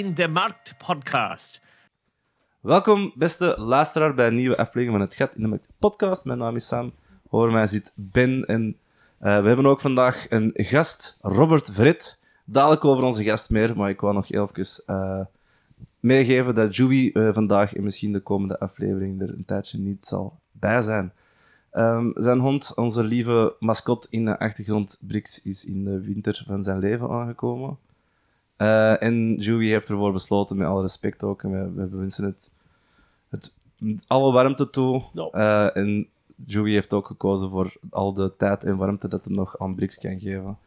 in de Markt podcast. Welkom, beste luisteraar, bij een nieuwe aflevering van het Gat in de Markt podcast. Mijn naam is Sam, voor mij zit Ben en eh, we hebben ook vandaag een gast, Robert Verret. Dadelijk over onze gast meer, maar ik wou nog even eh, meegeven dat Joey eh, vandaag en misschien de komende aflevering er een tijdje niet zal bij zijn. Ehm, zijn hond, onze lieve mascot in de achtergrond, Brix, is in de winter van zijn leven aangekomen. Eh, en Joey heeft ervoor besloten, met alle respect ook, en we, we wensen het, het alle warmte toe. Eh, en Joey heeft ook gekozen voor al de tijd en warmte dat hij nog aan Brix kan geven,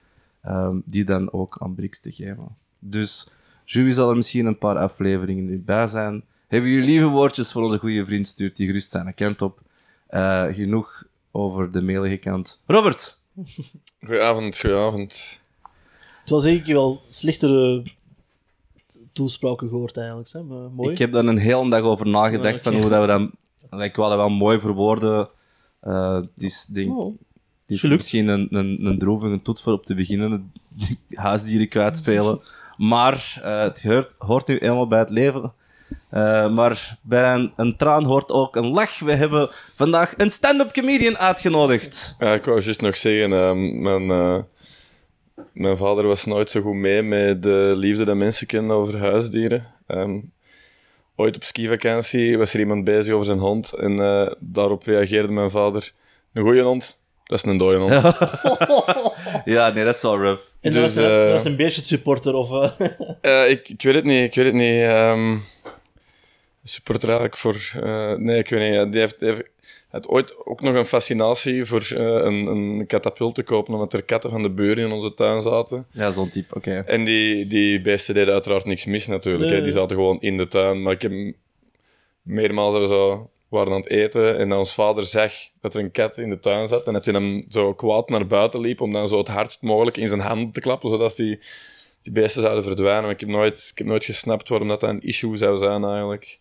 ehm, die dan ook aan Brix te geven. Dus Joey zal er misschien een paar afleveringen bij zijn. Hebben jullie lieve woordjes voor onze goede vriend, stuurt die gerust zijn kant op. Eh, genoeg over de mailige kant. Robert! Goedenavond, goedenavond. Ik zal zeggen, ik heb wel slechtere toespraken gehoord eigenlijk. Hè? Maar mooi. Ik heb daar een hele dag over nagedacht, van hoe dat we dat... Ik wou dat wel mooi verwoorden. Eh, het is, denk, Oh. het is Gelukt. misschien een, een, een droevige toets voor op te beginnen, huisdieren kwijtspelen. Maar eh, het hoort, hoort nu eenmaal bij het leven. Eh, maar bij een, een traan hoort ook een lach. We hebben vandaag een stand-up comedian uitgenodigd. Ja, ik wou juist nog zeggen, ehm, mijn, eh, mijn vader was nooit zo goed mee met de liefde dat mensen kennen over huisdieren. Ehm, ooit op skivakantie was er iemand bezig over zijn hond en eh, daarop reageerde mijn vader, een goeie hond, dat is een dode hond. Ja, nee, dat is wel rough. en dat dus, was, een, eh, was een beetje supporter of... eh, Eh, ik, ik weet het niet, ik weet het niet. ehm supporter eigenlijk voor... eh, nee, ik weet niet. Die heeft, die heeft, had ooit ook nog een fascinatie voor eh, een, een katapult te kopen, omdat er katten van de buren in onze tuin zaten. Ja, zo'n type, oké. En die, die beesten deden uiteraard niks mis natuurlijk. Nee. Hè. Die zaten gewoon in de tuin. Maar ik heb meermaals we zo waren aan het eten en dat ons vader zag dat er een kat in de tuin zat en dat hij hem zo kwaad naar buiten liep om dan zo het hardst mogelijk in zijn handen te klappen, zodat die, die beesten zouden verdwijnen. Maar ik heb nooit, ik heb nooit gesnapt waarom dat een issue zou zijn eigenlijk.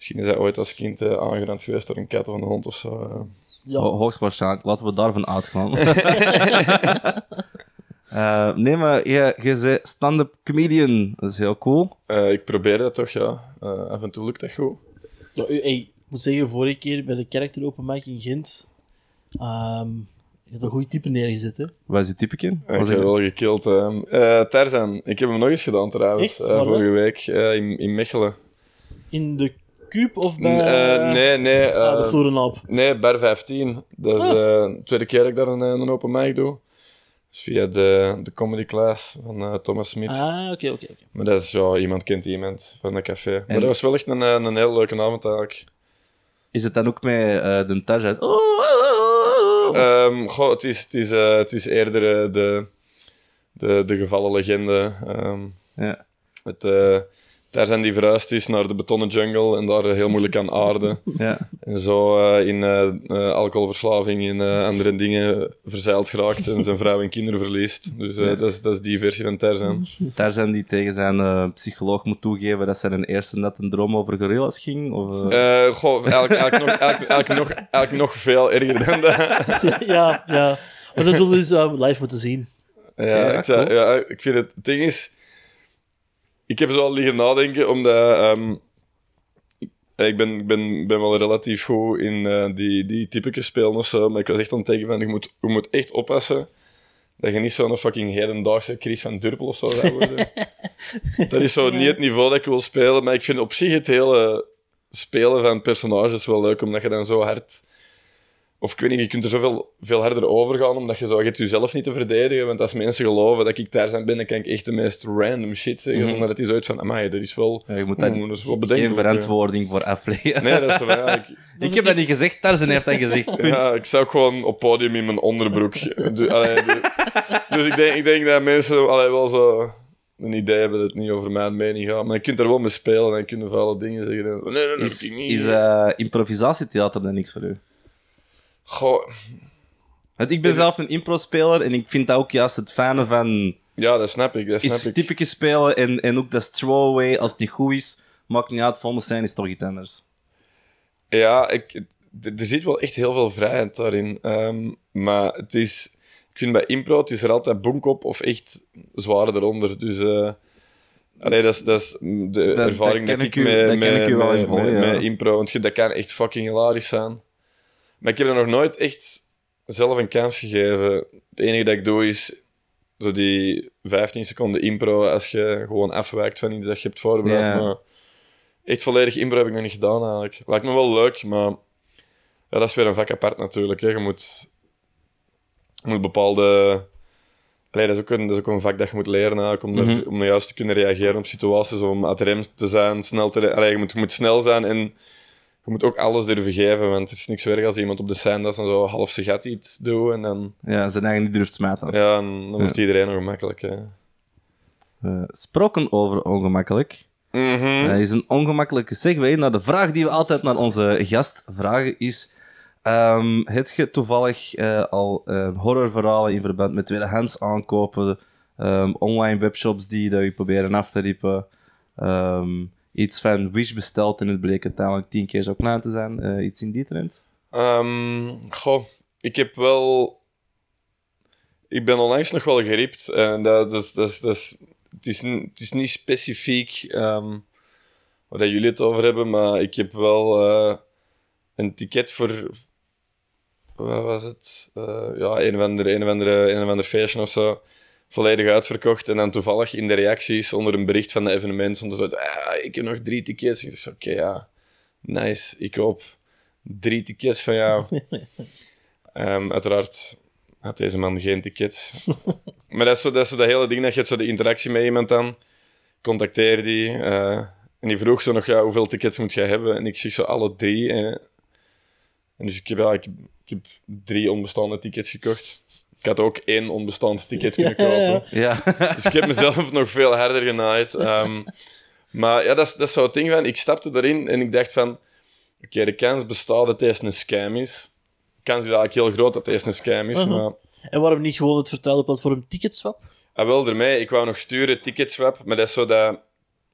Misschien is hij ooit als kind eh, aangerand geweest door een kat of een hond of zo. eh. ja. Ho- Hoogstwaarschijnlijk. Laten we daarvan uitgaan. Eh, nee, maar je, je zei stand-up comedian. Dat is heel cool. Eh, ik probeer dat toch, ja. Eh, af en toe lukt dat goed. Ja, hey, ik moet zeggen, vorige keer bij de Character Open Mic in Gent... ehm je hebt een goede type neergezet, hè? Wat is je typeke? Ja, Was ik heb wel gekild. ehm. Eh, Tarzan, ik heb hem nog eens gedaan trouwens. Vorige week in, in Mechelen. In de Cube of bij... Eh, nee, nee. eh, ah, de Florenalp. nee, Bar 15. Dat is Ah. eh, de tweede keer dat ik daar een, een open mic doe. Dus via de, de comedy class van eh, Thomas Smit. Ah, oké, oké. oké. Maar dat is ja, iemand kent iemand van dat café. Maar En- dat was wel echt een, eh, een hele leuke avond eigenlijk. Is het dan ook met eh, de Tarzan? Oh, oh, oh, oh. Ehm, goh, het, is, het, is, eh, het is eerder eh, de, de, de gevallen legende. ehm, Ja. Het, eh, daar zijn die verhuisd is naar de betonnen jungle en daar heel moeilijk aan aarden. ja. En zo eh, in eh, eh, alcoholverslaving en eh, andere dingen verzeild geraakt en zijn vrouw en kinderen verliest. Dus eh, dat, is, dat is die versie van Tarzan. Tarzan die tegen zijn eh, psycholoog moet toegeven dat zijn eerste net een droom over gorillas ging? Of, eh, Eh goh, eigenlijk, eigenlijk, nog, eigenlijk, eigenlijk, nog, eigenlijk nog veel erger dan dat. ja, ja. Maar dat zullen we dus uh, live moeten zien. Ja, Ja, ik, cool. ja, ik vind het... Het ding is... Ik heb zo al liggen nadenken, omdat... ehm, ik- ben, ik ben, ben wel relatief goed in eh, die, die typetjes spelen of zo, maar ik was echt aan het denken van, je moet, je moet echt oppassen dat je niet zo'n fucking hedendaagse Chris van Durpel of zo zou worden. dat is zo niet het niveau dat ik wil spelen, maar ik vind op zich het hele spelen van personages wel leuk, omdat je dan zo hard... Of ik weet niet, je kunt er zoveel veel harder over gaan, omdat je zo, je hebt jezelf niet te verdedigen. Want als mensen geloven dat ik daar zijn ben, dan kan ik echt de meest random shit zeggen, zonder dat die zoiets van, amai, dat is wel... ja, je moet daar is bedenkelijk, geen ja. verantwoording voor afleggen. Nee, dat is zo van, ja, ik, ik heb dat niet gezegd, Tarzan heeft dat gezegd. Punt. ja, ik zou gewoon op podium in mijn onderbroek. Du- allee, du- dus ik denk, ik denk dat mensen allee, wel zo een idee hebben dat het niet over mijn mening gaat. Maar je kunt er wel mee spelen en je kunt vuile dingen zeggen. Nee, nee, nee, dat Is, heb ik niet. is eh, improvisatietheater dan niks voor u? Goh, Want ik ben zelf een impro-speler en ik vind dat ook juist het fijne van ja, dat snap ik. Dat snap is ik. typetjes spelen en, en ook dat throwaway, als het niet goed is, maakt niet uit, volgende scène is toch iets anders. Ja, ik, er zit wel echt heel veel vrijheid daarin. Ehm, maar het is... Ik vind bij impro, het is er altijd bonk op of echt zware eronder. Dus eh, Allee, dat is, dat is de dat ervaring dat ik ik u- met, dat met, ik u wel met, in vol, met- ja. met impro, want dat kan echt fucking hilarisch zijn. Maar ik heb er nog nooit echt zelf een kans gegeven. Het enige dat ik doe is zo die 15 seconden impro als je gewoon afwijkt van iets dat je hebt voorbereid. Ja. Maar echt volledig impro heb ik nog niet gedaan eigenlijk. Lijkt me wel leuk, maar ja, dat is weer een vak apart natuurlijk. Hè. Je moet, je moet bepaalde... Allee, dat, is ook een, dat is ook een vak dat je moet leren eigenlijk, om, er- Mhm. om juist te kunnen reageren op situaties, om uit rem te zijn, snel te... Allee, je, moet, je moet snel zijn en je moet ook alles durven geven, want het is niks erg als iemand op de scène dat zo half zijn gat iets doet en dan, Ja, zijn eigen niet durft smijten. ja, en dan wordt iedereen ongemakkelijk. Hè. Eh, gesproken over ongemakkelijk. Dat is een ongemakkelijke segue naar de vraag die we altijd naar onze gast vragen is... ehm heb je toevallig eh, al eh, horrorverhalen in verband met tweedehands aankopen, ehm, online webshops die dat je proberen af te riepen, ehm, iets van Wish besteld en het bleek uiteindelijk tien keer zo klein te zijn, eh, iets in die trend? Ehm, goh, ik heb wel... Ik ben onlangs nog wel geript. En dat, dat dat dat het, is, het is niet specifiek ehm waar jullie het over hebben, maar ik heb wel eh, een ticket voor... Wat was het? Eh, ja, een of andere, een of andere, een of ander feestje of zo. Volledig uitverkocht. En dan toevallig in de reacties onder een bericht van de evenement stond er zo... "Ah, ik heb nog drie tickets. Ik dacht, oké, ja. Nice, ik koop drie tickets van jou. Ehm, uiteraard had deze man geen tickets. maar dat is, zo, dat is zo dat hele ding, dat je hebt zo de interactie met iemand dan. Contacteer die. eh, en die vroeg zo nog, ja, hoeveel tickets moet jij hebben? En ik zeg zo alle drie. en dus ik heb, ja, ik, ik heb drie onbestaande tickets gekocht. Ik had ook één onbestaand ticket kunnen kopen. Ja. Dus ik heb mezelf nog veel harder genaaid. Ehm, maar ja, dat is, dat is zo het ding van... Ik stapte erin en ik dacht van... Oké, de kans bestaat dat deze een scam is. De kans is eigenlijk heel groot dat deze een scam is, Mhm. maar... En waarom niet gewoon het vertrouwde platform Ticketswap? Ah, wel, ermee. Ik wou nog sturen, ticketswap, maar dat is zo dat...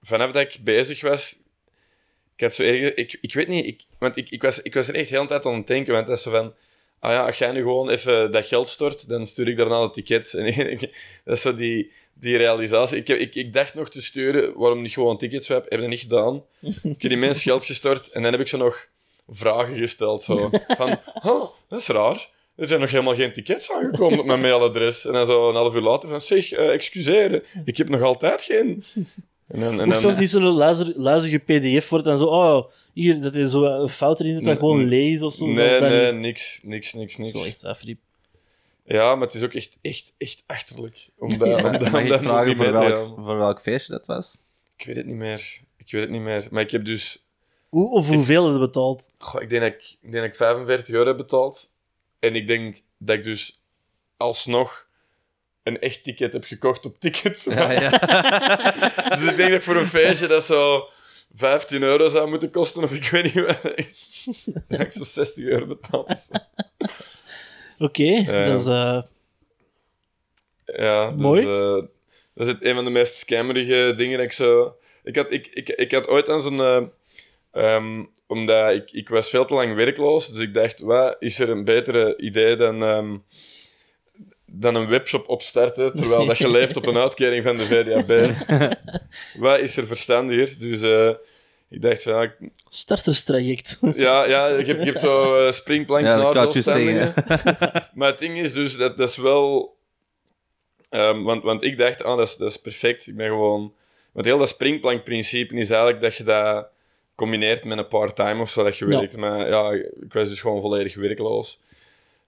Vanaf dat ik bezig was... Ik had zo. Ik, ik weet niet, ik, want ik, ik, was, ik was er echt de hele tijd aan het denken, want dat is zo van... Ah ja, als jij nu gewoon even dat geld stort, dan stuur ik daarna de tickets. En dat is zo die, die realisatie. Ik, heb, ik, ik dacht nog te sturen, waarom niet gewoon ticketswap? Heb dat niet gedaan. Ik heb die mensen geld gestort en dan heb ik ze nog vragen gesteld. Zo. Van, oh, dat is raar. Er zijn nog helemaal geen tickets aangekomen op mijn mailadres. En dan zo een half uur later van, zeg, eh excuseer, ik heb nog altijd geen... En dan, en Ook dan, zelfs niet zo'n luizige pdf wordt en zo, oh, hier, dat is zo een fout erin, dat Nee, gewoon nee. leest of zo. nee, nee, niks, niks, niks, niks. wel echt afriep. Ja, maar het is ook echt, echt, echt achterlijk. Om dat, Ja. om ik dat vragen niet voor welk, voor welk feestje dat was? Ik weet het niet meer. Ik weet het niet meer. Maar ik heb dus... Hoe, of hoeveel heb je betaald? Goh, ik, denk dat ik, ik denk dat ik 45 euro heb betaald. En ik denk dat ik dus alsnog een echt ticket heb gekocht op tickets. Ja, ja. Dus ik denk dat voor een feestje dat zo 15 euro zou moeten kosten. Of ik weet niet wat. Dat ik zo 60 euro betaald. Oké, dat is... eh, Ja, dus, Mooi. eh, dat is het, een van de meest scammerige dingen dat ik zo... Ik had, ik, ik, ik had ooit aan zo'n... eh, ehm, omdat ik, ik was veel te lang werkloos, dus ik dacht, wat is er een betere idee dan, ehm, dan een webshop opstarten, terwijl dat je leeft op een uitkering van de VDAB? wat is er verstandiger? Dus eh, ik dacht van, ja, ik- starterstraject. ja, ja je, hebt, je hebt zo eh, springplank Ja, maar het ding is dus, dat, dat is wel... ehm, want, want ik dacht, ah, dat is, dat is perfect. Ik ben gewoon... Want heel dat springplankprincipe is eigenlijk dat je dat combineert met een part-time of zo dat je Ja. werkt. Maar ja, ik was dus gewoon volledig werkloos.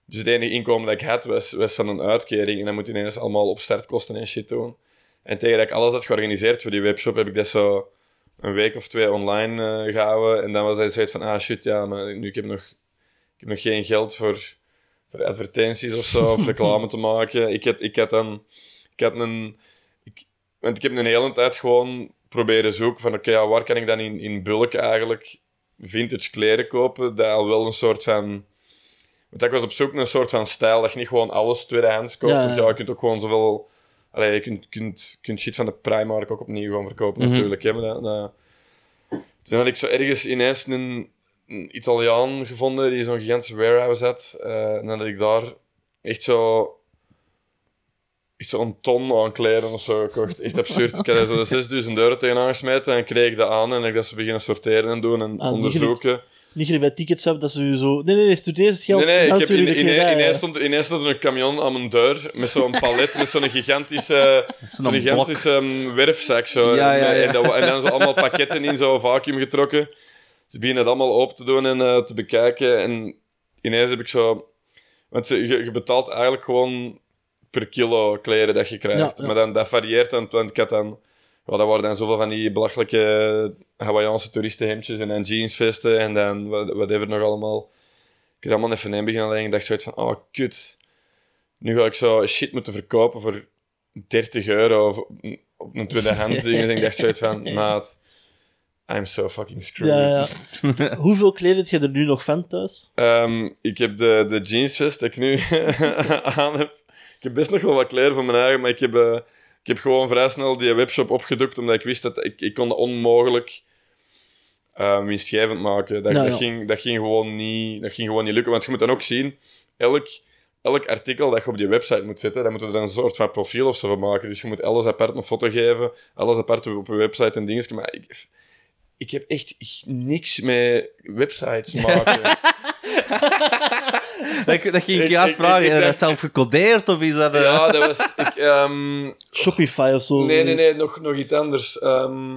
Dus het enige inkomen dat ik had, was, was van een uitkering. En dan moet je ineens allemaal op startkosten en shit doen. En tegen dat ik alles had georganiseerd voor die webshop, heb ik dat zo een week of twee online eh, gehouden. En dan was hij zoiets van, ah shit, ja, maar nu ik heb nog, ik heb nog geen geld voor, voor advertenties of zo, of reclame te maken. Ik had, ik had dan, ik had een, ik, want ik heb een hele tijd gewoon proberen zoeken van, oké, ja, waar kan ik dan in, in bulk eigenlijk vintage kleren kopen, dat al wel een soort van... Want ik was op zoek naar een soort van stijl, dat je niet gewoon alles tweedehands koopt. Ja, want ja. je kunt ook gewoon zoveel... Allee, je kunt, kunt, kunt shit van de Primark ook opnieuw gaan verkopen, Mhm. natuurlijk. Hè, maar dat, dat... Toen had ik zo ergens ineens een, een Italiaan gevonden die zo'n gigantische warehouse had. eh, en dan had ik daar echt zo is zo'n ton aan kleren of zo gekocht. Echt absurd. Ik had er zo 6000 euro tegenaan gesmeten en kreeg ik dat aan en ik dat ze beginnen sorteren en doen en Ah, onderzoeken. Niet gelijk bij tickets hebben dat ze je zo... Nee, nee, nee, stuur eerst het geld. Nee, nee, ik heb in, in, kledij, ineens, stond, ineens stond er een camion aan mijn deur met zo'n palet, met zo'n gigantische, zo'n gigantische um, werfzak. Zo, Ja, ja, ja. En, dat- en dan zo allemaal pakketten in zo'n vacuüm getrokken. Ze beginnen het allemaal open te doen en eh, te bekijken. En ineens heb ik zo... Want ze, je, je betaalt eigenlijk gewoon per kilo kleren dat je krijgt. Ja, ja. Maar dan, dat varieert dan, want ik had dan... Ja, dat waren dan zoveel van die belachelijke Hawaïaanse toeristenhemdjes en dan jeansvesten en dan wat- whatever nog allemaal. Ik heb allemaal even in beginnen leggen en dacht zoiets van, oh, kut. Nu ga ik zo shit moeten verkopen voor 30 euro of op een tweedehands ding. En ik dacht zoiets van, maat, I'm so fucking screwed. Ja, ja. Hoeveel kleren heb je er nu nog van thuis? Ehm, ik heb de, de jeansvest dat ik nu aan heb. Ik heb best nog wel wat kleren van mijn eigen, maar ik heb, eh, heb gewoon vrij snel die webshop opgedokt, omdat ik wist dat ik, ik kon dat onmogelijk uh, winstgevend maken. Dat, Ja, dat, ja. ging, dat, ging gewoon niet, dat ging gewoon niet lukken. Want je moet dan ook zien, elk, elk artikel dat je op die website moet zetten, dan moet je er een soort van profiel of zo van maken. Dus je moet alles apart een foto geven, alles apart op je website en dingen. Maar ik, ik heb echt niks met websites maken. Dat, dat ging ik Ik- juist ik- vragen. ik- ik Is dat zelf gecodeerd of is dat... eh, Ja, dat was... Ik, ehm, Shopify of zo? nee, nee, nee, nog, nog iets anders. Ehm,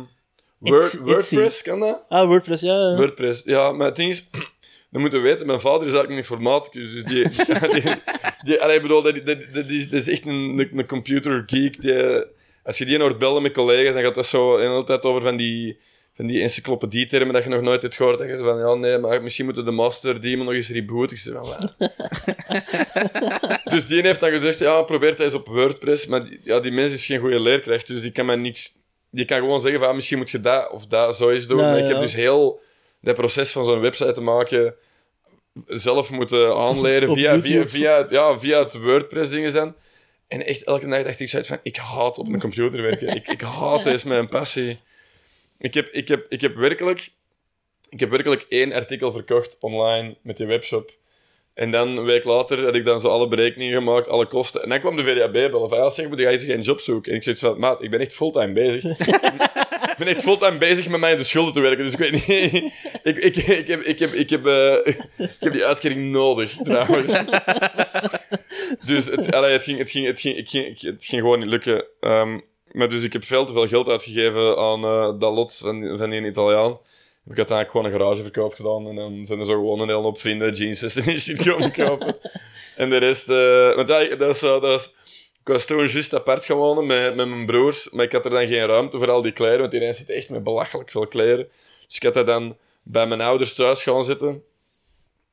Word- WordPress, kan dat? Ah, WordPress, ja. ja. WordPress, ja. Maar het ding is... Dan moeten we weten, mijn vader is eigenlijk een informaticus, dus die... die, die allee, ik bedoel, dat, dat, dat, is, dat is echt een, een, een computer geek. Die, als je die hoort bellen met collega's, dan gaat dat zo de hele tijd over van die, van die encyclopedie-termen dat je nog nooit hebt gehoord. Dat je van, ja, nee, maar misschien moeten de master die nog eens rebooten. Ik zeg van, wat? dus die heeft dan gezegd, ja, probeer het eens op WordPress. Maar die, ja, die mens is geen goede leerkracht, dus die kan mij niks... Die kan gewoon zeggen van, ah, misschien moet je dat of dat zo eens doen. Ja, maar ik ja. heb dus heel dat proces van zo'n website te maken zelf moeten aanleren via, via, via, ja, via het WordPress-dingen zijn. En echt elke dag dacht ik van, ik haat op een computer werken. Ik, ik haat het, is mijn passie. Ik heb, ik, heb, ik, heb werkelijk, ik heb werkelijk één artikel verkocht online met die webshop. En dan een week later had ik dan zo alle berekeningen gemaakt, alle kosten. En dan kwam de VDAB bellen van, ja, zeg, moet jij geen job zoeken? En ik zei van, maat, ik ben echt fulltime bezig. ik ben echt fulltime bezig met mij in de schulden te werken, dus ik weet niet... ik, ik, ik, heb, ik, heb, ik, heb, eh, ik heb die uitkering nodig, trouwens. dus het, allee, het, ging, het, ging, het, ging, het, ging, het ging gewoon niet lukken. Ehm, maar dus ik heb veel te veel geld uitgegeven aan eh, dat lot van, van die Italiaan. Heb ik uiteindelijk gewoon een garageverkoop gedaan. En dan zijn er zo gewoon een hele hoop vrienden jeans en shit komen kopen. en de rest... eh, want ja, dat is, zo- dat is, ik was toen juist apart gaan wonen met, met mijn broers. Maar ik had er dan geen ruimte voor al die kleren. Want iedereen zit echt met belachelijk veel kleren. Dus ik had dat dan bij mijn ouders thuis gaan zitten.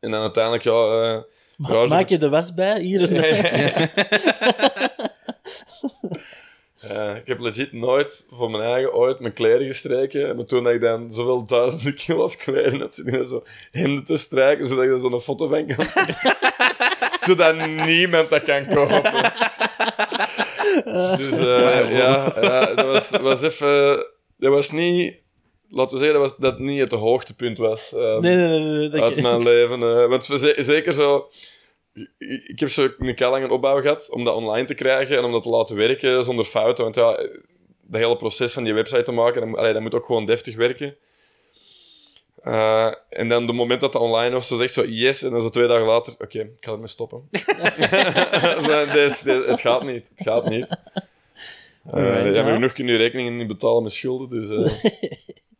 En dan uiteindelijk, ja... eh, Ma- garage- Maak je de was bij? Hier. Ja, ik heb legit nooit voor mijn eigen ooit mijn kleren gestreken. Maar toen ik dan zoveel duizenden kilo's kleren had, zitten zo hemden te strijken, zodat ik er zo'n foto van kan Zodat niemand dat kan kopen. Dus eh, ja, ja, dat was, was even... Dat was niet... Laten we zeggen dat, was, dat niet het hoogtepunt was. ehm, Nee, nee, nee. uit mijn leven. eh, want ze- zeker zo... Ik heb zo een keer lang een opbouw gehad om dat online te krijgen en om dat te laten werken zonder fouten. Want ja, dat hele proces van die website te maken, dat, dat moet ook gewoon deftig werken. Eh, en dan de moment dat dat online was, zo zegt zo yes, en dan zo twee dagen later, oké, ik ga ermee stoppen. Het gaat niet, het gaat niet. Eh, Alright, ja, maar genoeg kunnen je rekeningen niet betalen met schulden, dus... eh,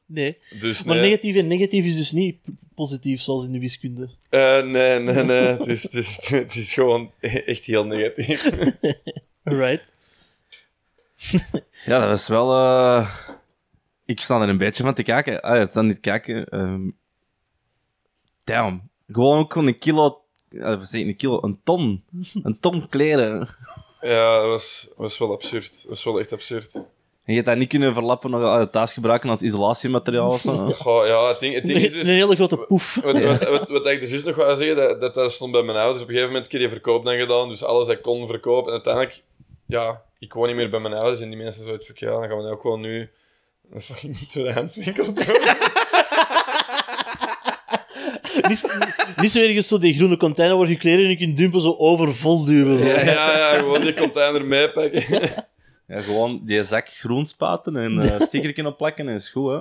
Nee. dus Maar nee. negatief en negatief is dus niet positief, zoals in de wiskunde. Eh, nee, nee, nee. Het is, het, is, het is gewoon echt heel negatief. Alright. Ja, dat was wel... eh, Ik sta er een beetje van te kijken. Ah, het staat niet kijken. ehm, Damn. Gewoon ook gewoon een kilo... eh, wat zeg ik, een kilo? Een ton. Een ton kleren. Ja, dat was, was wel absurd. Dat was wel echt absurd. En je hebt dat niet kunnen verlappen nog ah, thuis gebruiken als isolatiemateriaal of zo. Goh, ja, het ding, het ding is Een dus... hele grote poef. Wat, wat, wat, wat ik dus juist nog wou zeggen, dat, dat, dat stond bij mijn ouders. Op een gegeven moment heb ik die verkoop dan gedaan, dus alles dat ik kon verkopen. En uiteindelijk, ja, ik woon niet meer bij mijn ouders en die mensen zoiets van, ja, dan gaan we nou ook gewoon nu een fucking tweedehandswinkel doen. niet, niet zo ergens zo die groene container waar je kleren in kunt dumpen, zo overvol duwen. Zo. Ja, ja, ja, gewoon die container meepakken. Ja, gewoon die zak groen spaten en eh stickerken opplakken en is goed, hè.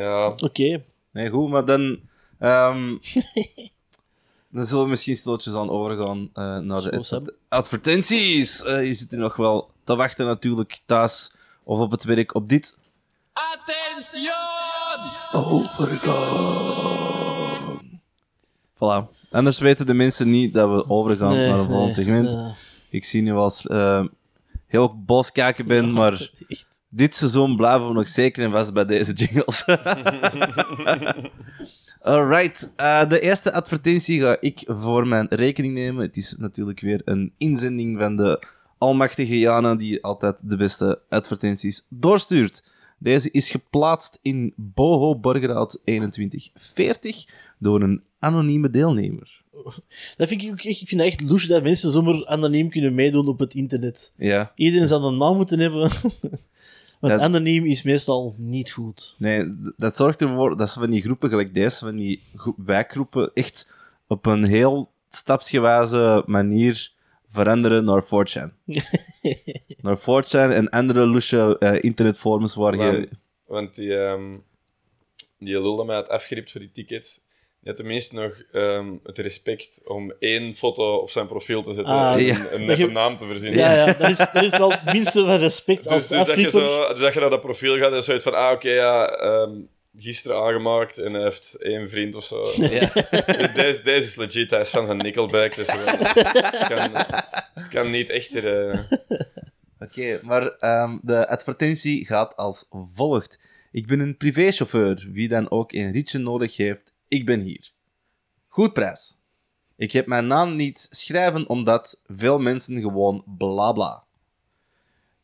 Ja, Oké. Nee, goed, maar dan... ehm, dan zullen we misschien stilletjes aan overgaan eh, naar de advertenties. Eh, je zit hier nog wel te wachten natuurlijk thuis of op het werk op dit. Overgaan. Voilà. Anders weten de mensen niet dat we overgaan Nee, naar een volgend nee, segment. Ik zie nu als heel boos kijken ben, maar echt. dit seizoen blijven we nog zeker en vast bij deze jingles. Alright, eh, de eerste advertentie ga ik voor mijn rekening nemen. Het is natuurlijk weer een inzending van de almachtige Jana, die altijd de beste advertenties doorstuurt. Deze is geplaatst in Boho Borgerhout 2140 door een anonieme deelnemer. Dat vind ik, ook echt, ik vind dat echt louche dat mensen zomaar anoniem kunnen meedoen op het internet. Ja, Iedereen zou een naam moeten hebben. Want anoniem is meestal niet goed. nee, dat zorgt ervoor dat ze van die groepen gelijk deze, van die gro- wijkgroepen, echt op een heel stapsgewijze manier veranderen naar 4chan. naar 4chan en andere loesje eh, internetforums waar je... Want- want die, ehm die lul dat mij had afgeript voor die tickets, had tenminste nog ehm, het respect om één foto op zijn profiel te zetten Ah, en ja. een, neppe je- naam te verzinnen. Ja, ja dat, is, dat is wel het minste van respect Dus, als dus, dat je zo, dus dat je naar dat profiel gaat en zoiets van, ah, oké, ja, ehm, gisteren aangemaakt en hij heeft één vriend of zo. Ja. deze, deze is legit, hij is van Nickelback, dus gewoon, het, kan, het kan niet echter... eh, Oké, maar ehm, de advertentie gaat als volgt. Ik ben een privéchauffeur. Wie dan ook een ritje nodig heeft, ik ben hier. Goed prijs. Ik heb mijn naam niet schrijven omdat veel mensen gewoon bla bla.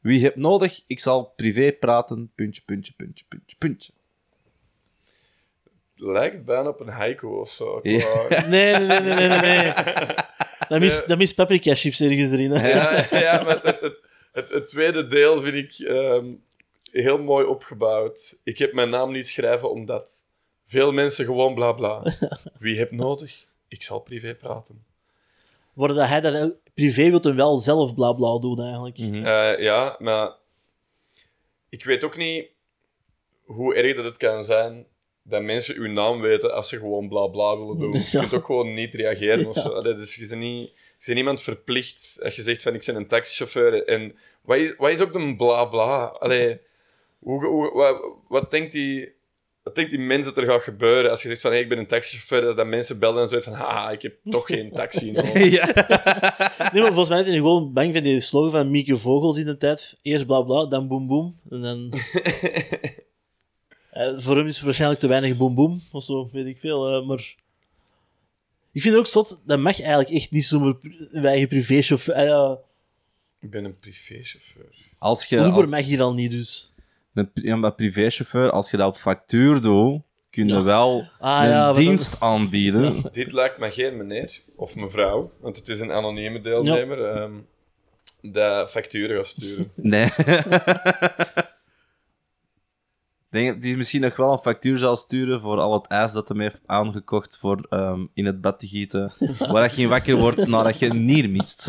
Wie hebt nodig, ik zal privé praten, puntje, puntje, puntje, puntje, puntje. Het lijkt bijna op een haiku of zo. Ja. Nee, nee, nee, nee, nee. nee. Dat mis, dat mis paprika chips ergens erin. hè. Ja, ja maar het, het, het, het tweede deel vind ik ehm, heel mooi opgebouwd. Ik heb mijn naam niet schrijven omdat veel mensen gewoon bla bla. Wie hebt nodig? Ik zal privé praten. Worden dat hij dan ook- privé wil hem wel zelf bla bla doen eigenlijk. Eh, ja, maar ik weet ook niet hoe erg dat het kan zijn dat mensen uw naam weten als ze gewoon bla bla willen doen. Je Ja. kunt ook gewoon niet reageren of zo. Allee, dus je bent, niet, je bent niemand verplicht als je zegt van ik ben een taxichauffeur. En wat is, wat is ook een bla bla? Allee, hoe, hoe, wat, wat denkt die... Wat denkt die mens dat er gaat gebeuren als je zegt van hey, ik ben een taxichauffeur, dat mensen bellen en zoiets van haha, ik heb toch geen taxi nodig. ja. Nee, maar volgens mij is hij gewoon bang van die slogan van Mieke Vogels in de tijd. Eerst bla bla, dan boem boem. En dan... Eh, voor hem is het waarschijnlijk te weinig boem boem, of zo, weet ik veel. eh, maar... Ik vind het ook zot, dat mag eigenlijk echt niet zomaar een eigen privéchauffeur... ja, ik ben een privéchauffeur. Als je Uber als, mag hier al niet, dus. Een, ja, maar privéchauffeur, als je dat op factuur doet, kun je Ja. wel Ah, een ja, dienst aanbieden. Dit lijkt me geen meneer of mevrouw, want het is een anonieme deelnemer. ehm dat facturen gaat sturen. Nee. Ik denk dat hij misschien nog wel een factuur zal sturen voor al het ijs dat hij heeft aangekocht voor ehm, in het bad te gieten. waar dat je wakker wordt nadat je een nier mist.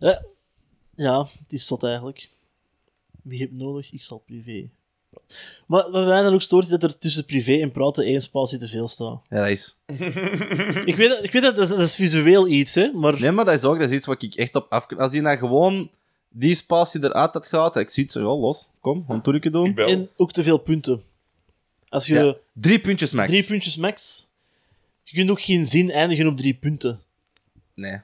Ja, ja, het is zot eigenlijk. Wie heb nodig? Ik zal privé. Maar wat mij dan ook stoort, is dat er tussen privé en praten één spatie te veel staat. ja, dat is... Ik weet, dat- ik weet dat, dat is, dat is visueel iets, hè, maar... Nee, maar dat is ook dat is iets wat ik echt op af kan. Als die nou gewoon die spatie eruit had gehad, ik zie het zo, ja, los, kom, een trucje doen. Ik bel. En ook te veel punten. Als je Ja, drie puntjes max. drie puntjes max... Je kunt ook geen zin eindigen op drie punten. Nee.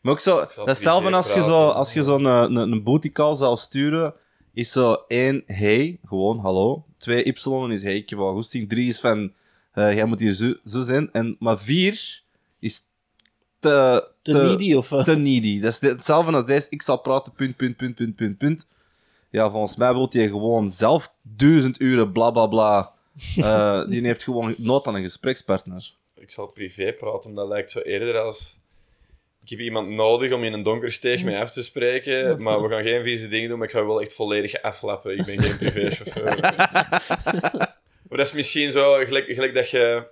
Maar ook zo, zal dat privé als je, zo, praten. als je zo'n eh, een, een booty call zou sturen, is zo één, hey, gewoon, hallo. Twee, y is hey, ik heb wel goesting. Drie is van, eh, jij moet hier zo, zo zijn. En, maar vier is te... Te, needy, of... Te needy. Dat is de- hetzelfde als deze, ik zal praten, punt, punt, punt, punt, punt, punt. Ja, volgens mij wil hij gewoon zelf duizend uren bla bla bla. Eh, die heeft gewoon nood aan een gesprekspartner. Ik zal privé praten, omdat lijkt zo eerder als... Ik heb iemand nodig om in een donker steeg mee af te spreken, maar we gaan geen vieze dingen doen, maar ik ga wel echt volledig aflappen. Ik ben geen privéchauffeur. Maar dat is misschien zo, gelijk, gelijk dat je...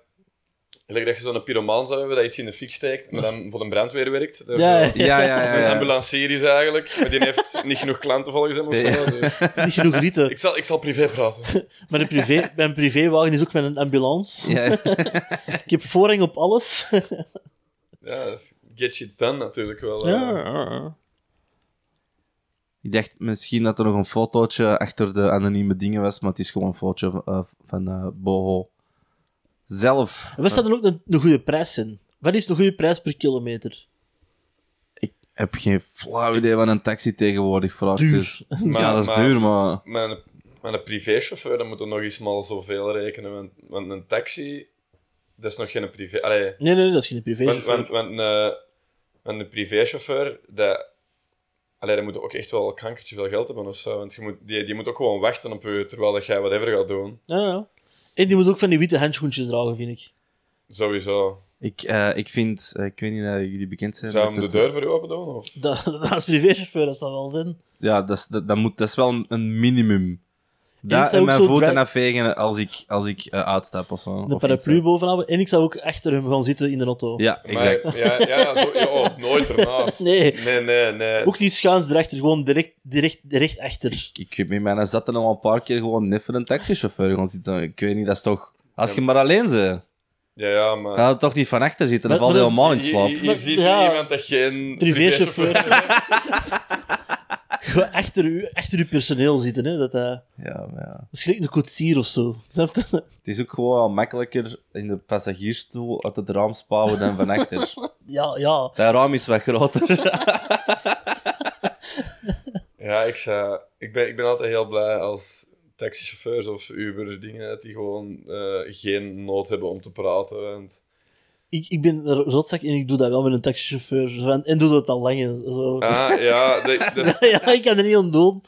Gelijk dat je zo'n pyromaan zou hebben, dat iets in de fik steekt, maar dan voor de brandweer werkt. Ja, ja. Ja, ja, ja. Een ambulancier is eigenlijk, maar die heeft niet genoeg klanten volgens hem of zo. Dus- Niet genoeg rieten. Ik, zal, ik zal privé praten. Een privé, mijn privéwagen is ook met een ambulance. Ja. Ik heb voorrang op alles. Ja, dat is get shit done natuurlijk wel. Ja. Ik dacht misschien dat er nog een fotootje achter de anonieme dingen was, maar het is gewoon een fotootje eh, van eh, Boho zelf. Wat staat er ook een, een goede prijs in? Wat is de goede prijs per kilometer? Ik heb geen flauw idee wat een taxi tegenwoordig vraagt. Duur. Dus, Maar- ja, dat is maar- duur, maar... Mijn, mijn privéchauffeur, dan moet er nog eens maar zoveel rekenen. Want, want een taxi, dat is nog geen privé... Allee, Nee, nee, dat is geen privé. want, want, want, eh, want een privéchauffeur, dat... Allee, dan moet je ook echt wel een kankertje veel geld hebben of zo. Want je moet, die, die moet ook gewoon wachten op je, terwijl dat jij whatever gaat doen. Ja, ja. En die moet ook van die witte handschoentjes dragen, vind ik. Sowieso. Ik, eh, ik vind... eh, ik weet niet dat jullie bekend zijn Zou met hem de het- deur voor u open doen? Of? Dat, dat is privéchauffeur, dat wel zin. Ja, dat is, dat, dat moet, dat is wel een minimum. Dat zou en ook mijn zo voeten dra- afvegen als ik, als ik eh, uitstap of zo. Een Of paraplu bovenaan. En ik zou ook achter hem gaan zitten in de auto. Ja, exact. Maar, ja, ja, zo, ja, oh, nooit ernaast. Nee. Nee, nee, nee. Ook niet schuins erachter, gewoon direct, direct, direct achter. Ik heb met mijn zatten al een paar keer gewoon net voor een taxichauffeur gaan zitten. Ik weet niet, dat is toch... Als je maar alleen bent, Ja, ja, maar... ga je toch niet van achter zitten, dan Maar- val je maar helemaal in slaap. ziet je ja. iemand dat geen Privéchauffeur. Gewoon achter, u, achter uw personeel zitten, hè. Dat, eh, Ja, maar ja. dat is gelijk een koetsier of zo. Snap je? Het is ook gewoon makkelijker in de passagiersstoel uit het raam spouwen dan van achter. Ja, ja. Dat raam is wat groter. Ja, ik, zou, ik, ben, ik ben altijd heel blij als taxichauffeurs of Uber dingen, dat die gewoon eh, geen nood hebben om te praten. Want, Ik, ik ben rotzak en ik doe dat wel met een taxichauffeur. Zo En doe dat al lang. Zo. ah, ja, dat, dat, is- ja, ik kan er niet aan doen.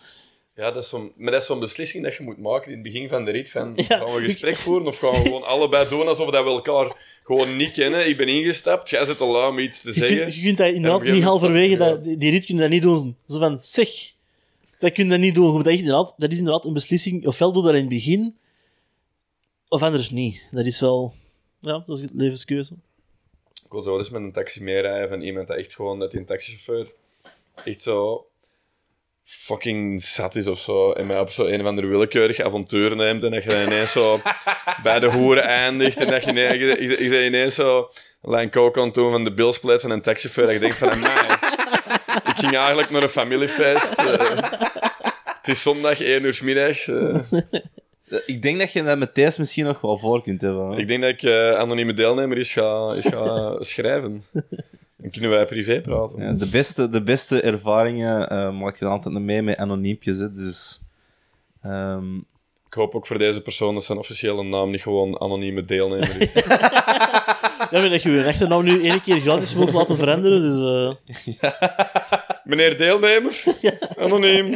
ja dat, is zo'n, maar dat is zo'n beslissing dat je moet maken in het begin van de rit. Van, Ja. Gaan we een gesprek voeren of gaan we gewoon allebei doen alsof dat we elkaar gewoon niet kennen? Ik ben ingestapt, jij zit al lui om iets te Je zeggen. kunt, je kunt dat inderdaad niet halverwege, dat, die, rit kun je dat niet doen. Zo van, zeg, dat kun je dat niet doen. Dat, echt inderdaad, dat is inderdaad een beslissing. Ofwel doe dat in het begin, of anders niet. Dat is wel, ja, dat is een levenskeuze. Wil zo eens met een taxi meerijden van iemand dat echt gewoon, dat die een taxichauffeur echt zo fucking zat is of zo. En mij op zo een of ander willekeurig avontuur neemt en dat je dan ineens zo bij de hoeren eindigt en dat je ineens, ik, ik, ineens zo een lijn coke aan doen van de billsplit van een taxichauffeur dat je denkt van, mij. ik ging eigenlijk naar een familiefeest. eh. het is zondag, 1 uur middags. eh. Ik denk dat je dat met Thijs misschien nog wel voor kunt hebben. hè. Ik denk dat ik eh, anonieme deelnemer is ga, is ga schrijven. Dan kunnen wij privé praten. Ja, de, beste, de beste ervaringen eh maak je dan altijd mee met anoniempjes. Hè, dus... ehm, Ik hoop ook voor deze persoon dat zijn officiële naam niet gewoon anonieme deelnemer is. Ja, maar dat je je achternaam nu één keer gratis mocht laten veranderen, dus... eh, Meneer deelnemer? Anoniem.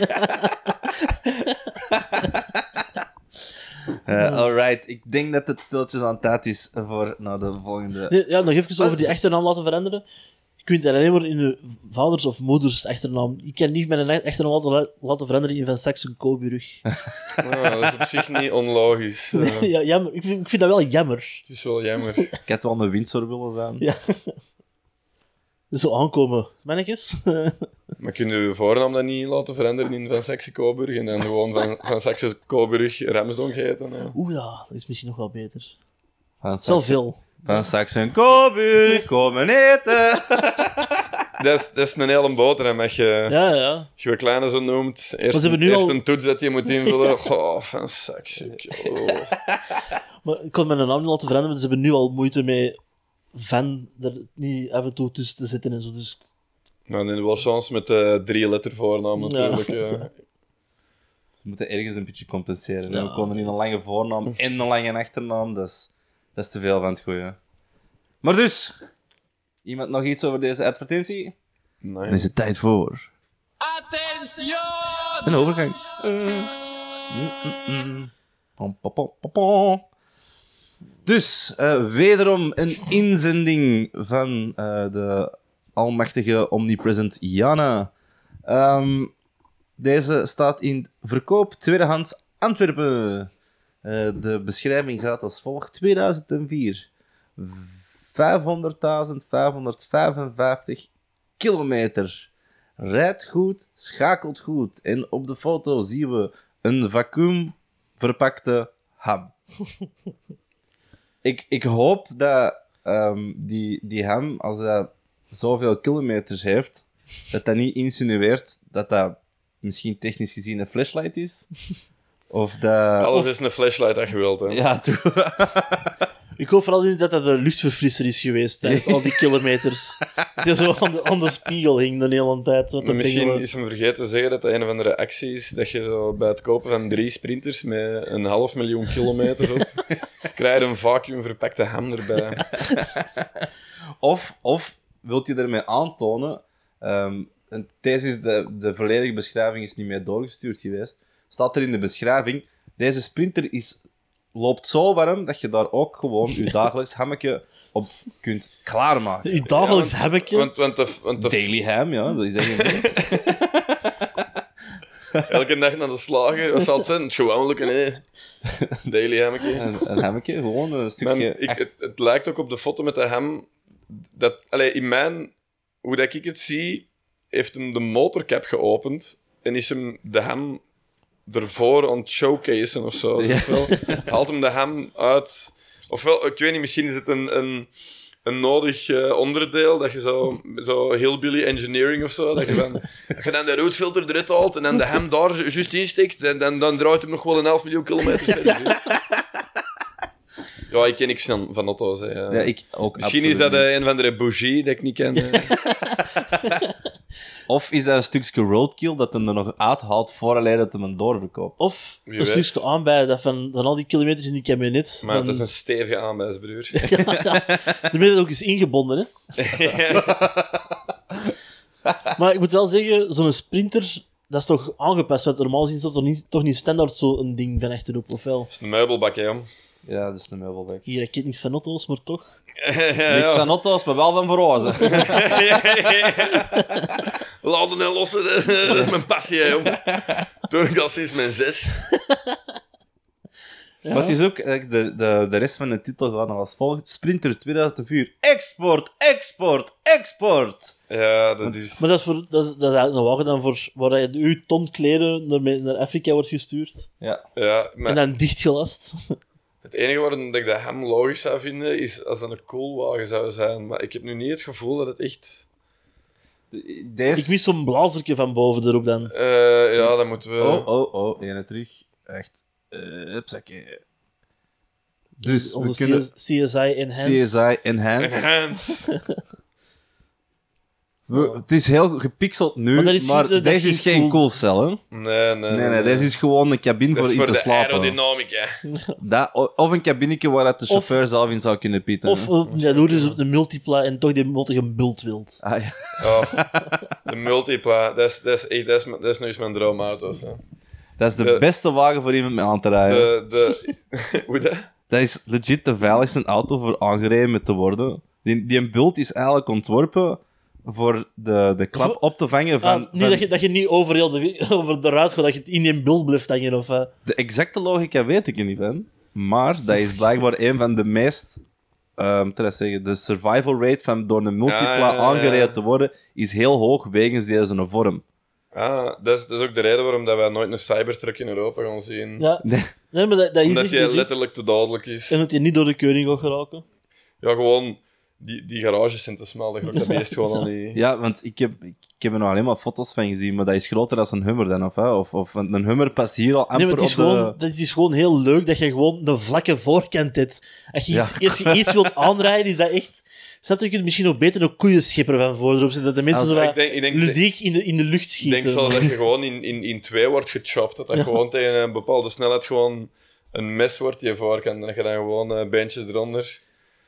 Eh, alright, ik denk dat het stiltjes aan tijd is voor naar de volgende. Nee, ja, nog even over die Wat? achternaam laten veranderen. Je kunt dat alleen maar in de vaders of moeders achternaam. Ik kan niet mijn achternaam laten, laten veranderen in Van Saxon Coburg. Ah, dat is op zich niet onlogisch. Eh, ja, jammer. Ik vind, ik vind dat wel jammer. het is wel jammer. Ik had wel een Windsor willen zijn. Ja. Zo aankomen. Mannetjes. Maar kun je je voornaam dan niet laten veranderen in Van Saxe Coburg en dan gewoon Van, van Saxe Coburg Ramsdonk heten? eh? Oeh ja, dat is misschien nog wel beter. Van Saxe- veel. Van Saxen Coburg, komen eten! Dat is, dat is een hele boterham. Als je, Ja, ja. als je een kleine zo noemt, eerst, al- een toets dat je moet invullen. Oh, Van Saxe. Oh. Maar ik kon mijn naam niet laten veranderen, want ze hebben nu al moeite mee van er niet af en toe tussen te zitten en zo. Dus Nou, dan wel chance met de drie letter voornaam Ja. natuurlijk. eh. Ze moeten ergens een beetje compenseren. Ja, we konden niet een is- lange voornaam en een lange achternaam. Dat is, dat is te veel van het goeie. Maar dus, iemand nog iets over deze advertentie? Nee. Dan is het tijd voor. Een overgang. Mm, mm, mm. Pom, pom, pom, pom, pom. Dus, eh, wederom een inzending van eh, de almachtige omnipresent Jana. Ehm, deze staat in verkoop tweedehands Antwerpen. Eh, de beschrijving gaat als volgt. 2004. 500.555 kilometer. Rijdt goed, schakelt goed. En op de foto zien we een vacuüm verpakte ham. ik, ik hoop dat ehm, die, die ham, als hij zoveel kilometers heeft, dat dat niet insinueert dat dat misschien technisch gezien een flashlight is. Of dat... Alles is een flashlight dat je wilt. Hè. Ja, toe. Ik hoop vooral niet dat dat een luchtverfrisser is geweest tijdens al die kilometers. Dat hij zo aan de, aan de spiegel hing de hele tijd. Wat misschien pingelen. is hem vergeten te zeggen dat dat een of andere actie is dat je zo bij het kopen van drie sprinters met een half miljoen kilometers op krijg je een vacuüm verpakte ham erbij. Of, of wilt je ermee aantonen, ehm, en deze is de, de volledige beschrijving is niet meer doorgestuurd geweest, staat er in de beschrijving, deze sprinter is, loopt zo warm dat je daar ook gewoon je dagelijks hammetje op kunt klaarmaken. Uw dagelijks Ja, hebbeke. Want, want, de, want de, Daily ham, ja, dat is eigenlijk... elke dag naar de slagen, wat zal het zijn? Het gewone, nee. Daily hammetje. een, een hammetje, gewoon een stukje... Man, ik, het, het lijkt ook op de foto met de ham. Dat, allee, in mijn, hoe dat ik het zie, heeft hem de motorcap geopend en is hem de ham ervoor aan het showcasen of zo. Ja. Ofwel haalt hem de ham uit. Ofwel, ik weet niet, misschien is het een, een, een nodig eh, onderdeel dat je zo, zo hillbilly engineering of zo, dat je dan, dat je dan de roodfilter eruit haalt en dan de ham daar ju- juist insteekt, en dan, dan draait hem nog wel een half miljoen kilometer verder. Ja, ik ken niks van, van auto's. Hè. ja, ik ook Misschien is dat eh, niet. een van de bougie dat ik niet ken. eh. Of is dat een stukje roadkill dat hem er nog uithaalt voor dat hem hem doorverkoopt. Of Wie een weet. stukje aanbij dat van, van al die kilometers in die camionet. maar van, het is een stevige aanwijsbroer. De midden ook is ingebonden, hè. Maar ik moet wel zeggen, zo'n sprinter, dat is toch aangepast. Want normaal gezien staat er niet, toch niet standaard zo'n ding van achterop, of wel? Dat is een meubelbak, hè, jong. Ja, dat is een meubelbak. Hier, ik ken niks van auto's, maar toch. Niks van auto's, maar wel van verrozen. Laden en lossen, dat is mijn passie, hè, jong. Toen ik al sinds mijn zes. Ja. Maar het is ook, eh, de, de, de rest van de titel gaat nog als volgt. Sprinter 2004. Export, export, export. Ja, dat is... Maar dat is, voor, dat is, dat is eigenlijk een wagen dan voor waar je uw ton kleren naar, naar Afrika wordt gestuurd. Ja. Ja, maar En dan dichtgelast. Het enige waarom dat ik dat hem logisch zou vinden, is als dat een coolwagen zou zijn. Maar ik heb nu niet het gevoel dat het echt... Deze... Ik mis zo'n blazertje van boven erop dan. Eh, ja, dan moeten we... Oh, oh, oh. Ene terug. Echt. Uh, hupsakee. Dus Onze we kunnen... CS CSI Enhanced. CSI Enhanced. Enhanced. We- het is heel gepixeld nu, Maar maar, dat is dat deze is is geen cool- hè? Nee, nee, Nee, nee, deze is gewoon een cabine Dat voor is in voor te de slapen. aerodynamica. Dat, o- of een cabinetje waar de chauffeur zelf in zou kunnen pieten. Of uh, ja, doe dus op een multipla en toch die multi een bult wilt. Ah, ja. Oh, de multipla, dat is, dat is, echt- dat is, dat is nu eens mijn droomauto's. Hè. Dat is de, De- beste wagen voor iemand mee aan te rijden. De, de, hoe dat? Dat is legit de veiligste auto voor aangereden te worden. Die, die een bult is eigenlijk ontworpen voor de, de klap op te vangen van... Ah, niet van- dat, je, dat je niet over, heel de, over de ruit gaat, dat je het in die bult blijft hangen. Of, eh. De exacte logica weet ik er niet van. Maar dat is blijkbaar een van de meest... ehm te zeggen, de survival rate van door een multipla Ja, ja, ja, ja. aangereden te worden is heel hoog wegens deze vorm. Ah, dat is, dat is ook de reden waarom dat wij nooit een Cybertruck in Europa gaan zien. ja. Nee. Nee, maar dat, dat is Omdat echt die legit. letterlijk te dodelijk is. En dat hij niet door de keuring gaat geraken. Ja, gewoon, die, die garages zijn te smal. Dat dat beest gewoon al die... Ja, want ik heb, ik heb er nog alleen maar foto's van gezien, maar dat is groter dan een Hummer dan, of, hè? Of, of want een Hummer past hier al amper Nee, maar het is, op de... gewoon, dat is gewoon heel leuk dat je gewoon de vlakke voorkant hebt. Als je, Ja. iets, als je iets wilt aanrijden, is dat echt... Snap je, je kunt misschien ook beter een koeienschipper van voor erop zetten. Dat de mensen Als- zo ik denk, ik denk, ludiek in de, in de lucht ik schieten. denk zo dat je gewoon in, in, in twee wordt gechopt. Dat dat Ja. gewoon tegen een bepaalde snelheid gewoon een mes wordt je voorkant. En dat je dan gewoon eh beentjes eronder...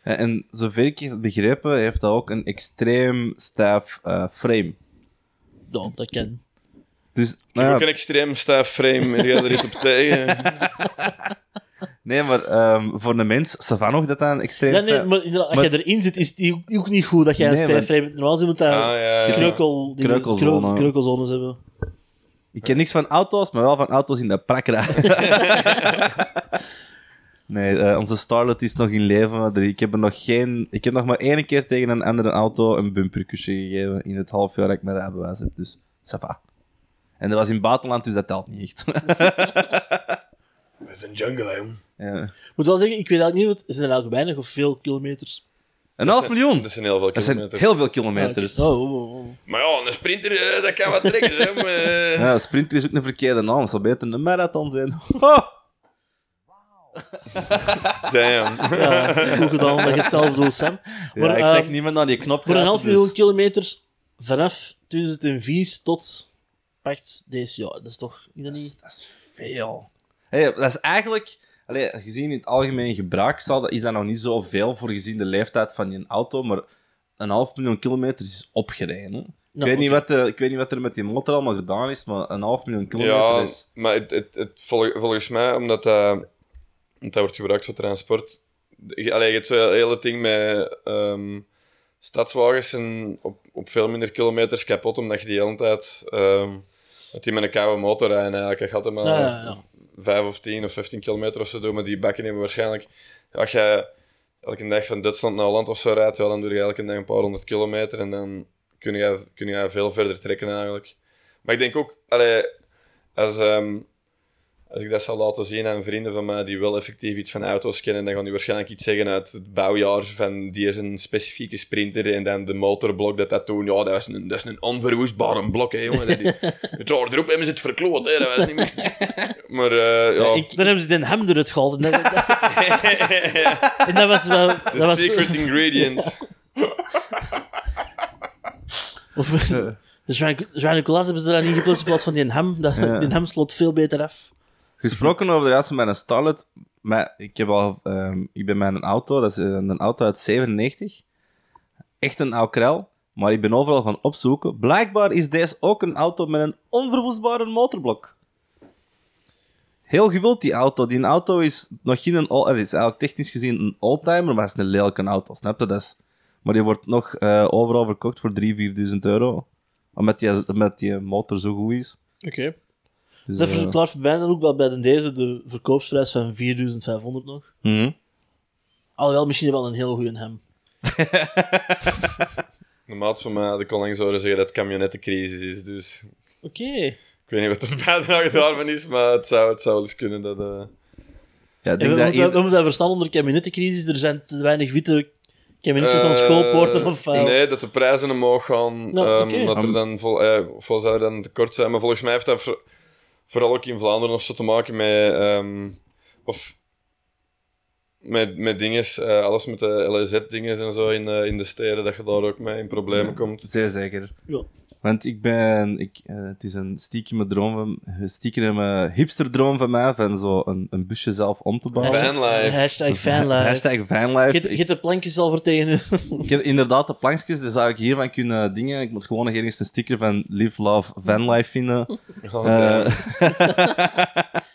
Ja, En zover ik het begrepen, heeft dat ook een extreem stijf eh, frame. Ja, dat kan. Dus, Ik heb nou ook ja, een extreem stijf frame. Er gaat er iets op tegen. nee, maar ehm, voor een mens, Savan nog dat dat een extreem Ja, nee, stijf- maar inderdaad, als je erin zit, is het ook- ook niet goed dat jij een Nee, stijf frame hebt. Normaal gezien moet dat Ah, ja, ja. kreukel, die- Kreukelzone. kreu- kreukelzones hebben. Ik ken niks van auto's, maar wel van auto's in de prakkerij. Nee, eh, onze Starlet is nog in leven. Ik heb, er nog geen, ik heb nog maar één keer tegen een andere auto een bumperkusje gegeven in het half jaar dat ik mijn rijbewijs heb. Dus, ça va. En dat was in het buitenland, dus dat telt niet echt. Dat is een jungle, hè, jong. ja. Ik moet wel zeggen, ik weet eigenlijk niet, wat- is er eigenlijk weinig of veel kilometers? Een half miljoen! Dat zijn heel veel Dat zijn kilometers. heel veel kilometers. Oh, oh, oh, oh. Maar ja, een sprinter, eh, dat kan wat trekken. hè, maar, eh. Ja, sprinter is ook een verkeerde naam. Het zou beter een marathon zijn. Damn. Ja, goed gedaan dat je het zelf doet, Sam. Ja, Maar, ik zeg niet meer naar die knop Voor een half dus- miljoen kilometers vanaf 2004 tot pacht deze jaar. Dat is toch is dat niet... dat is veel. Hey, dat is eigenlijk, allee, gezien in het algemeen gebruik, zal dat, is dat nog niet zoveel voor gezien de leeftijd van je auto, maar een half miljoen kilometer is opgereden. hè. Ik, Nou, weet niet wat de, ik weet niet wat er met die motor allemaal gedaan is, maar een half miljoen kilometer Ja, is... maar het, het, het, vol- volgens mij, omdat dat, omdat dat wordt gebruikt voor transport. Allee, je hebt zo'n hele ding met ehm, stadswagens en op, op veel minder kilometers kapot, omdat je die hele tijd. dat die met een koude motor rijden. Eigenlijk. Gaat er maar Ja, ja, ja. 5 of 10 of 15 kilometer of zo doen, maar die bakken hebben waarschijnlijk. Als je elke dag van Duitsland naar Holland of zo rijdt, ja, dan doe je elke dag een paar honderd kilometer en dan kun je, kun je veel verder trekken eigenlijk. Maar ik denk ook, allee, als, ehm, als ik dat zou laten zien aan vrienden van mij die wel effectief iets van auto's kennen, dan gaan die waarschijnlijk iets zeggen uit het bouwjaar van die is een specifieke sprinter en dan de motorblok dat dat toen, ja, dat is een, dat is een onverwoestbare blok, hè, jongen. Dat is, het jaar erop hebben ze het verkloot, hè, dat was niet meer... Maar, eh, ja, Ik, dan hebben ze den hem eruit gehaald. En dat, en dat was wel... Dat the was, secret ingredient. of, de Jean Nicolas hebben ze daar niet geplaatst in plaats van die hem. Dat, Ja. Die hem slot veel beter af. Gesproken over de juiste met een Starlet, maar ik, heb al, ehm, ik ben met een auto, dat is eh, een auto uit 97. Echt een oud krel, maar ik ben overal gaan opzoeken. Blijkbaar is deze ook een auto met een onverwoestbare motorblok. Heel gewild, die auto. Die auto is nog geen... All, het is eigenlijk technisch gezien een oldtimer, maar het is een lelijke auto, snap je? Dat maar die wordt nog eh, overal verkocht voor 3.000, 4.000 euro. Omdat die, die motor zo goed is. Oké. Dus, Dat eh, verklaart voor mij dan ook wel bij de deze de verkoopsprijs van 4500 nog. mhm. Alhoewel, misschien wel een heel goede hem. De maat van mij, de kon lang zouden zeggen dat het camionettencrisis is, dus... Oké. Ik weet niet wat de bijdrage daarvan is, maar het zou, het zou wel eens kunnen dat... eh, Ja, denk we, dat moeten, we moeten verstaan onder kabinettencrisis. Er zijn te weinig witte kabinetjes aan schoolpoorten. Of, eh, Nee, dat de prijzen omhoog gaan. Nou, ehm. Dat er dan vol, eh, vol zou dan tekort zijn. Maar volgens mij heeft dat voor- vooral ook in Vlaanderen of zo te maken met. ehm, of met, met dinges, eh, alles met de LZ-dingen en zo in, eh, in de steden, dat je daar ook mee in problemen komt. Zeer zeker. Ja. Want ik ben... Ik, eh, het is een stiekeme droom van... Een stiekeme hipsterdroom van mij, van zo een, een busje zelf om te bouwen. Vanlife. Hashtag fanlife. Hashtag vanlife. Je hebt- de plankjes al voor tegen u. Ik heb inderdaad de plankjes, dus zou ik hiervan kunnen dingen. Ik moet gewoon nog ergens een sticker van Live, Love, Vanlife vinden. Oh, Eh, eh,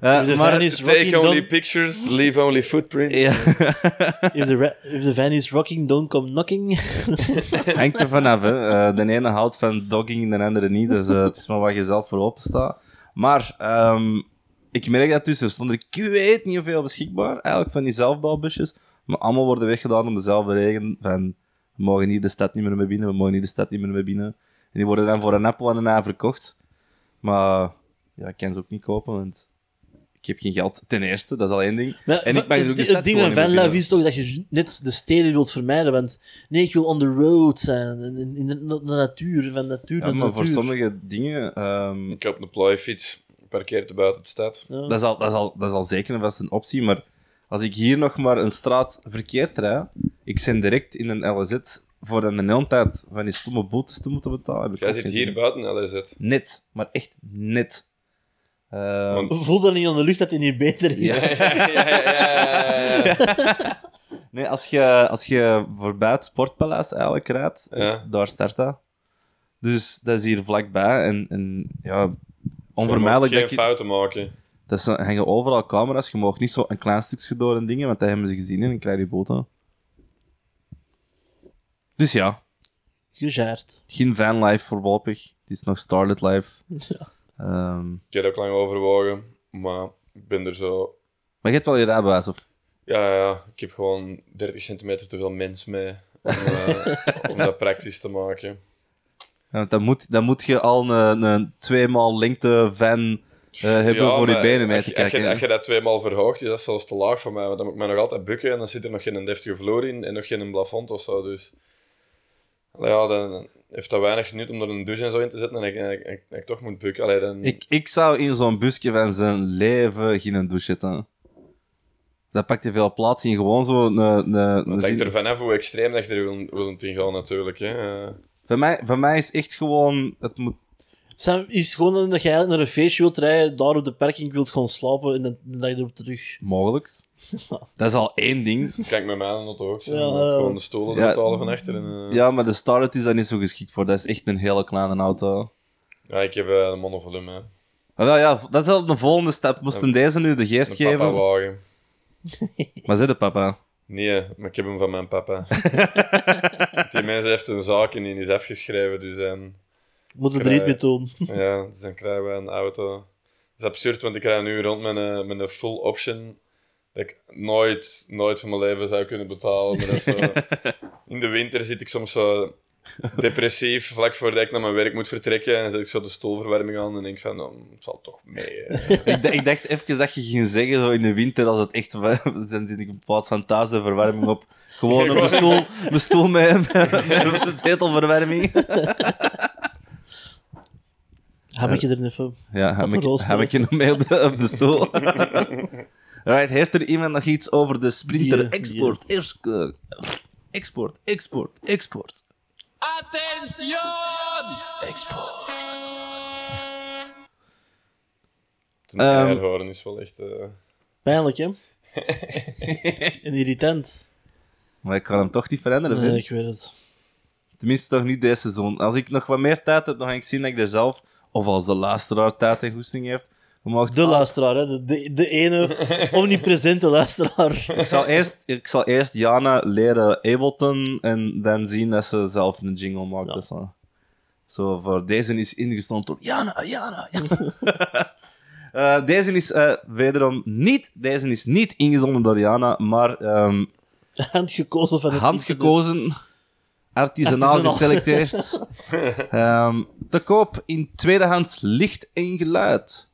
de maar van is rocking, Take only don't, pictures, leave only footprints. ja, if, the ra- if the van is rocking, don't come knocking. hangt er vanaf. Hè. Eh, de ene houdt van dogging, de andere niet. Dus eh, het is maar wat je zelf voor open staat. Maar ehm, ik merk dat dus, er stonden ik weet niet hoeveel beschikbaar, eigenlijk van die zelfbouwbusjes. Maar allemaal worden weggedaan om dezelfde reden van we mogen hier de stad niet meer mee binnen, we mogen hier de stad niet meer mee binnen. En die worden dan voor een appel en een ei verkocht. Maar ja, ik kan ze ook niet kopen, want ik heb geen geld. Ten eerste, dat is al één ding. Maar en ik mag het, er ook het ding van binnen. is toch dat je net de steden wilt vermijden. Want nee, ik wil on the road zijn. In, in de, de natuur, van natuur Ja, naar maar voor sommige dingen... ehm, Ik heb een plooifiets, parkeert buiten de stad. Ja. Dat is, al, dat, is al, dat is al zeker en vast een optie, maar als ik hier nog maar een straat verkeerd rijd, ik ben direct in een LZ voor een hele tijd van die stomme boetes te moeten betalen. Heb ik Jij zit hier buiten LZ. Net, maar echt net. Ehm, Want- Voel dan niet aan de lucht dat hij niet beter is. Ja. ja, ja, ja, ja, ja. nee, als je, als je voorbij het Sportpaleis eigenlijk rijdt, Ja. daar start dat. Dus dat is hier vlakbij en, en ja, Je onvermijdelijk geen dat je... fouten maken. Dat hangen overal camera's. Je mag niet zo een klein stukje door en dingen, want dat hebben ze gezien en dan krijg je boete. Dus ja, Gejaard. geen vanlife voorlopig. Het is nog Starlit Life. Ja. Ehm, Ik heb ook lang overwogen, maar ik ben er zo Maar je hebt wel je rijbewijs, of? Ja, ja. Ik heb gewoon 30 centimeter te veel mens mee om, eh, om dat praktisch te maken. Ja, dan, moet, dan moet je al een, een tweemaal lengte van eh, hebben Ja, voor je maar benen mee te je- Als kijken. je, als je dat tweemaal verhoogt, is dat zelfs te laag voor mij. Want dan moet ik mij nog altijd bukken en dan zit er nog geen deftige vloer in en nog geen plafond of zo. Dus ja, dan heeft dat weinig nut om er een douche en zo in te zetten en ik, ik, ik, ik toch moet bukken. Allee, dan... Ik, ik zou in zo'n busje van zijn leven geen douche zetten. Dat pakt te veel plaats in gewoon zo een... een, een hangt er vanaf hoe extreem dat je er wil, wil in gaan, natuurlijk. Hè. Voor mij, voor mij is echt gewoon... Het moet... Sam, is gewoon dat je eigenlijk naar een feestje wilt rijden, daar op de parking wilt gaan slapen en dan dan dat je erop terug. Mogelijks. Dat is al één ding. Kijk met mij aan het ook. Ja. Gewoon de stoelen Ja. betalen van achter. En, eh, Ja, maar de Starlet is daar niet zo geschikt voor. Dat is echt een hele kleine auto. ja, ik heb eh, een monovolume. hè. Wel, ja, dat is al de volgende stap. Moesten deze nu de geest Een geven? papa-wagen. Maar zit de papa? Nee, maar ik heb hem van mijn papa. Die mens heeft een zaak en die is afgeschreven, dus dan, Moet het er iets mee doen. ja, dus dan krijgen we een auto. Dat is absurd, want ik rij nu rond met een, met een full option dat ik nooit, nooit van mijn leven zou kunnen betalen. Maar dat zo, in de winter zit ik soms zo depressief, vlak voordat ik naar mijn werk moet vertrekken. En dan zet ik zo de stoelverwarming aan en denk van, oh, het valt toch mee. ik, ik dacht even dat je ging zeggen, zo in de winter, als het echt... Dan zit ik in plaats van thuis de verwarming op. Gewoon op mijn stoel, mijn stoel met, met, met zetelverwarming. Heb je er even. Ja, ik, rooster, heb ik je nog mee op de, op de stoel? Right, heeft er iemand nog iets over de Sprinter Dieren, Export? Eerst, eh, export, export, export. De Ehm. keilhoorn is wel echt... eh, Pijnlijk, hè? en irritant. Maar ik kan hem toch niet veranderen, Nee, ik weet het. Tenminste, toch niet deze seizoen. Als ik nog wat meer tijd heb, dan ga ik zien dat ik er zelf, of als de luisteraar tijd en goesting heeft, mag De luisteraar, hè? De, de, de ene omnipresente luisteraar. Ik zal, eerst, ik zal eerst Jana leren Ableton en dan zien dat ze zelf een jingle maakt. Ja. Dus zo. zo, voor deze is ingestomd door Jana, Jana, Jana. Eh, deze is eh, wederom niet, deze is niet ingezonden door Jana, maar ehm, Handgekozen van het handgekozen, Artisanaal. geselecteerd. Ehm, te koop in tweedehands licht en geluid.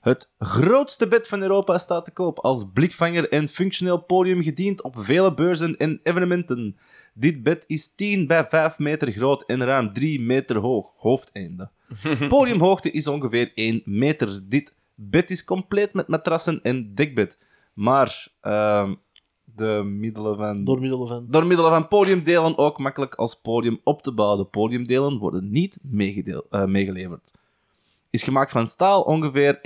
Het grootste bed van Europa staat te koop als blikvanger en functioneel podium gediend op vele beurzen en evenementen. Dit bed is 10 bij 5 meter groot en ruim 3 meter hoog. Hoofdeinde. Podiumhoogte is ongeveer 1 meter. Dit bed is compleet met matrassen en dekbed. Maar ehm, de middelen van... Door middel van. Door middel van podiumdelen ook makkelijk als podium op te bouwen. De podiumdelen worden niet eh, meegeleverd. Is gemaakt van staal, ongeveer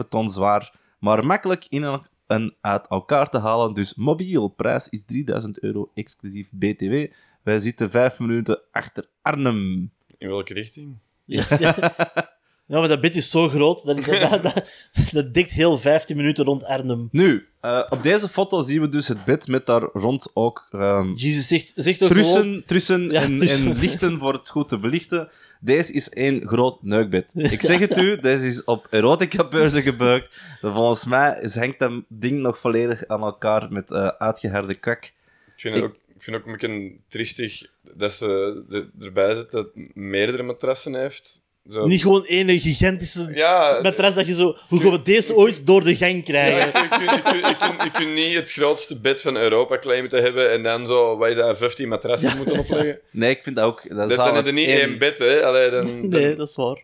1,7 ton zwaar, maar makkelijk in en- en uit elkaar te halen, dus mobiel. Prijs is 3000 euro exclusief BTW. Wij zitten 5 minuten achter Arnhem. in welke richting? Ja, ja. Maar dat bed is zo groot, dat, dat, dat, dat, dat dikt heel 15 minuten rond Arnhem. Nu, eh, op deze foto zien we dus het bed met daar rond ook ehm, Jezus zegt, zegt gewoon... trussen, trussen Ja, en, trussen. en lichten voor het goed te belichten. Deze is één groot neukbed. Ik zeg het u, deze is op erotica-beurzen gebruikt. Volgens mij is- hangt dat ding nog volledig aan elkaar met eh uitgeharde kak. Ik vind het ook, ik vind ook een beetje triestig dat ze er- erbij zit dat het meerdere matrassen heeft. Zo. Niet gewoon ene gigantische Ja, matras dat je zo... Hoe gaan we deze ooit door de gang ja, krijgen? je, kunt- je, kunt- niet het grootste bed van Europa claimen te hebben en dan zo, wat is dat, 15 matrassen moeten opleggen. Nee, ik vind dat ook... Dat dan heb je niet één- één bed, hè. Allee, dan, dan, Nee, dat is waar.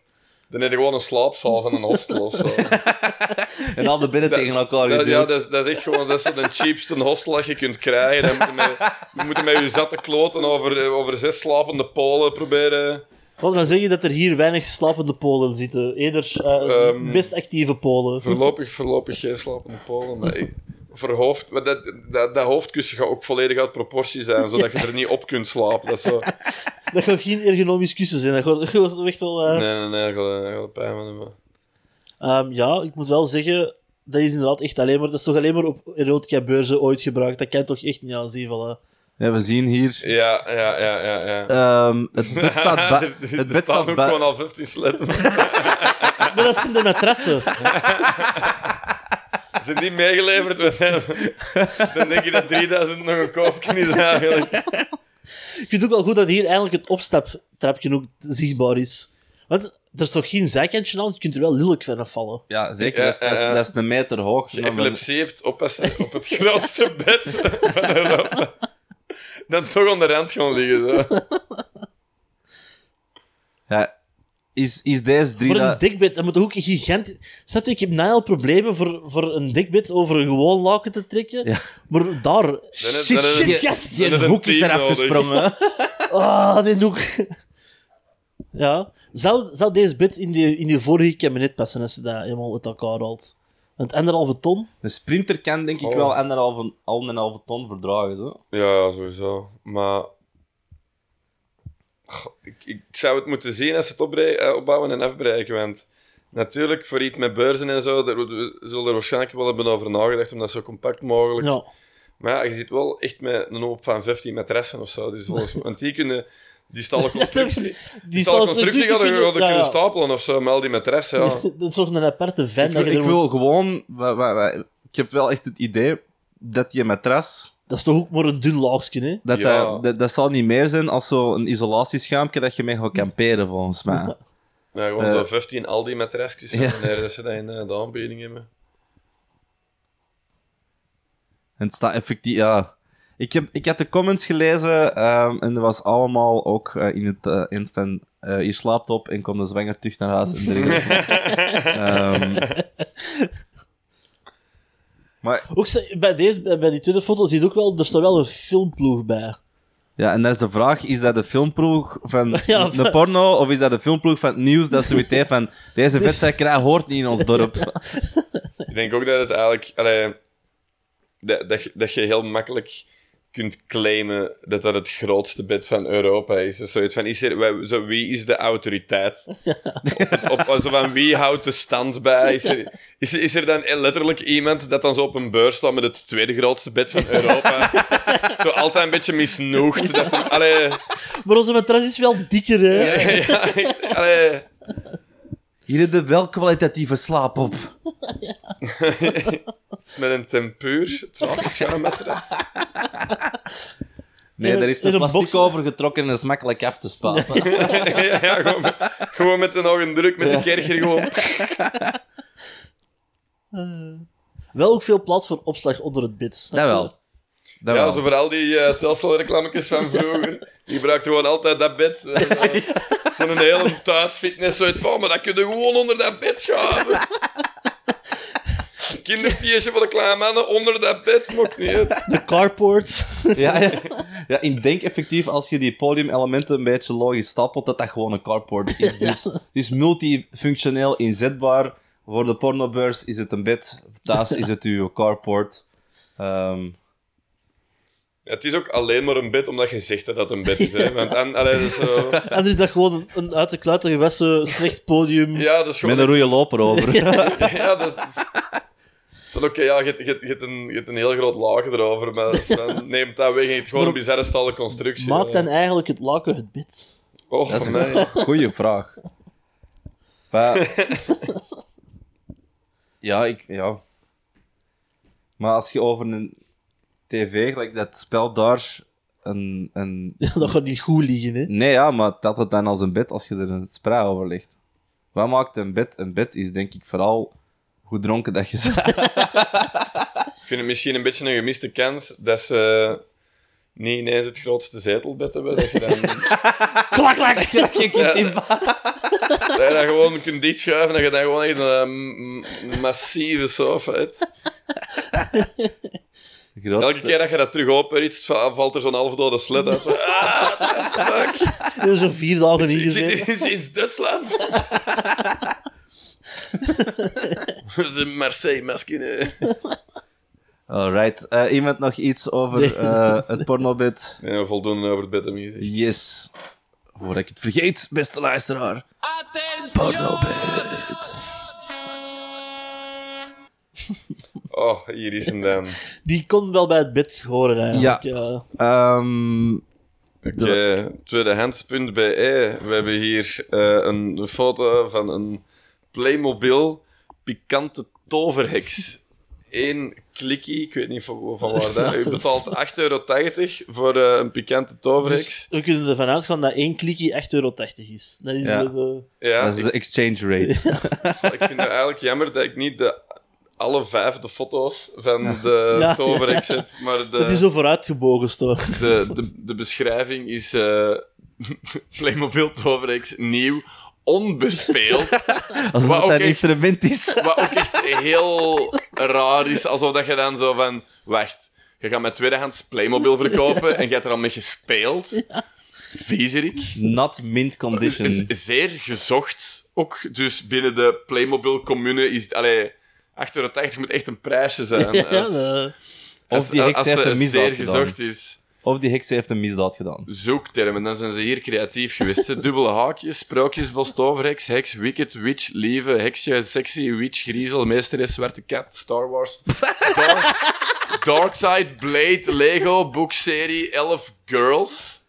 dan heb je gewoon een slaapzaal van een hostel of zo. En al de bedden Dat- tegen elkaar Dat, ja, dat is, dat is echt gewoon dat is zo de cheapste hostel dat je kunt krijgen. Dan moet je met, je moet met je zatte kloten over, over zes slapende polen proberen. Laat maar zeggen dat er hier weinig slapende polen zitten. Eerder Ehm, best actieve polen. Voorlopig, voorlopig geen slapende polen. Maar ik, voor hoofd, maar dat, dat, dat hoofdkussen gaat ook volledig uit proportie zijn, zodat je er niet op kunt slapen. Dat zo... Dat gaat geen ergonomisch kussen zijn. Dat gaat, dat echt wel... eh, Nee, nee, nee, daar gaat- pijn van. Ehm, ja, ik moet wel zeggen, dat is inderdaad echt alleen maar... Dat is toch alleen maar op erotica-beurzen ooit gebruikt. Dat kan toch echt niet aan zien, voilà. Ja, we zien hier... Ja, ja, ja, ja. ja. ehm, het bed staat... ba- er, er, het bed staan staat ook ba- gewoon al 15 sletten. Maar dat zijn de matrassen. Zijn die meegeleverd? Dan, dan denk je dat 3000 nog een koopje is eigenlijk. Ik vind het ook wel goed dat hier eigenlijk het opstaptrapje ook zichtbaar is. Want er is toch geen zijkantje aan, je kunt er wel lelijk vanaf vallen. Ja, zeker. Ja, dat, is, dat een meter hoog. Als je epilepsie hebt, oppassen op het grootste bed van Europa. Dan toch aan de rand gaan liggen. Zo. Ja, is, is deze drie... Voor een dikbed, dat moet ook een gigantisch... Snap je, ik heb nou al problemen voor, voor een dikbed over een gewoon laken te trekken. Ja. Maar daar... Shit, dan is- shit, gast, die dan is een een hoek is team eraf nodig. gesprongen. Ah, die hoek. Ja. Zou, zou deze bed in die, in die vorige kabinet passen als ze dat helemaal uit elkaar haalt? Want anderhalve ton? Een sprinter kan denk ik Oh. wel anderhalve, anderhalve ton verdragen. Zo. Ja, sowieso. Maar... Goh, Ik, ik zou het moeten zien als ze het eh, opbouwen en afbreken. Want natuurlijk, voor iets met beurzen en zo, daar we zullen er waarschijnlijk wel hebben over nagedacht om dat zo compact mogelijk... Ja. Maar ja, je zit wel echt met een hoop van 15 matressen of zo. Dus volgens, want die kunnen... Die stallen constructie, die Die hadden ja, kunnen ja. stapelen of zo, met al die matressen, ja. Dat is toch een aparte fan. Ik, dat je ik wil moet- gewoon... wa- wa- wa- ik heb wel echt het idee dat die matras... Dat is toch ook maar een dun laagje, hè? Dat, Ja. dat, dat, dat zal niet meer zijn als zo'n isolatieschuimpje dat je mee gaat kamperen, volgens mij. Ja, gewoon Eh, zo 15 Aldi matresjes, ja. wanneer dat ze dat in de aanbieding hebben. En het staat effectief... Ja... Ik, heb, ik had de comments gelezen ehm, en er was allemaal ook eh, in, het, eh, in het van... eh, je slaapt op en komt de zwanger terug naar huis en. Ehm, maar Ook ze- bij, deze, bij die tweede foto zie je ook wel, er staat wel een filmploeg bij. Ja, en dat is de vraag, is dat de filmploeg van Ja, de porno, of is dat de filmploeg van het nieuws dat zoiets heeft van deze vetzakkerij hoort niet in ons dorp? Ik denk ook dat het eigenlijk... Allee, dat, dat, dat je heel makkelijk kunt claimen dat dat het grootste bed van Europa is. Dus zoiets van, is er, zo, wie is de autoriteit? Op, op- zo van, wie houdt de stand bij? Is er, is, er- is er dan letterlijk iemand dat dan zo op een beurs staat met het tweede grootste bed van Europa? zo altijd een beetje misnoegd. Dat, allee, Maar onze matras is wel dikker, hè? ja, echt, allee. Hier heb je wel kwalitatieve slaap op. Met een tempuur, trapenschuimmatras. Nee, daar is in een een plastic box- over getrokken en dat is makkelijk af te spaten. ja, ja gewoon, met, gewoon met een ogen druk met de kerker gewoon. Wel ook veel plaats voor opslag onder het bed. snap Dat je? wel. Dat Ja, wel. zo vooral die uh, Telsel-reclametjes van vroeger. Die gebruikten gewoon altijd dat bed. eh, zo- Zo'n hele thuisfitness. Zoiets van, maar dat kun je gewoon onder dat bed schuiven. Kinderfeestje voor de kleine mannen onder dat bed. Maakt niet uit. De carport. Ja, ja. ja, ik denk effectief als je die podiumelementen een beetje logisch stapelt, dat dat gewoon een carport is. Dus het is multifunctioneel inzetbaar. Voor de pornobeurs is het een bed, thuis is het uw carport. Ehm, Ja, het is ook alleen maar een bed omdat je zegt dat dat een bed is. Hè. Want an, allee, dat is zo... En er is dat gewoon een, een uit de kluiten gewassen slecht podium. Ja, dat is gewoon... met een rode loper over. Ja, dat is... dat is- dan Oké, ja, je, hebt- je, je, hebt een, je hebt een heel groot laken erover, maar van, neemt dat weg en je hebt gewoon een bizarre stalle constructie. Maakt dan eigenlijk het laken het bed? Oh, Dat is nee. een goede vraag. Maar... Ja, ik... Ja. Maar als je over een tv, gelijk dat spel daar, een... een... Ja, dat gaat niet goed liggen, hè? Nee, ja, maar dat het dan als een bed als je er een spray over legt. Wat maakt een bed? Een bed is denk ik vooral hoe dronken dat je bent. Ik vind het misschien een beetje een gemiste kans dat ze niet ineens het grootste zetelbed hebben. Dat je dan, Klak, klak! je kiest in dat je dat gewoon kunt dichtschuiven en dat je dan gewoon echt een mm, massieve sofa hebt. Elke keer dat je dat terug openritst, va- valt er zo'n halfdode slet uit. Ah, what the fuck? Is zo'n vier dagen zit ingezet. hier sinds Duitsland. Dat is een Marseille-maskine. Alright. Eh, iemand nog iets over Nee. eh, het pornobed? Ja, voldoende over het bed. Yes. Voordat ik het vergeet, beste luisteraar. Pornobed. Oh, hier is hem dan. Die kon wel bij het bed horen, eigenlijk. Ja. Ehm, Oké, tweedehands.be. We hebben hier eh, een foto van een Playmobil pikante toverheks. één klikkie, ik weet niet van, van waar dat. U betaalt 8,80 euro voor eh, een pikante toverheks. Dus we kunnen ervan uitgaan dat één klikje 8,80 euro is. Dat is Ja. de- de- ja, dat is ik, de exchange rate. ik vind het eigenlijk jammer dat ik niet de, alle vijf de foto's van de Ja, toverheks maar de, Het is zo vooruitgebogen, toch? de, de, de beschrijving is eh, Playmobil toverheks nieuw, onbespeeld. Alsof Wat het ook een echt- instrument is. Wat ook echt heel raar is. Alsof dat je dan zo van... Wacht, je gaat met tweedehands Playmobil verkopen en je hebt er al mee gespeeld. Viezerik. Not mint condition. Is zeer gezocht ook. Dus binnen de Playmobil-commune is het... Allee, 8,80 euro moet echt een prijsje zijn. Ja, als, de- Of die als- heks als heeft een misdaad gezocht is. Of die heks heeft een misdaad gedaan. Zoektermen, dan zijn ze hier creatief geweest. hè. Dubbele haakjes, sprookjesbos, toverheks, heks, wicked, witch, lieve, heksje, sexy, witch, griezel, meesteres, zwarte kat, Star Wars, Dark, Darkside, Blade, Lego, boekserie, Elf Girls.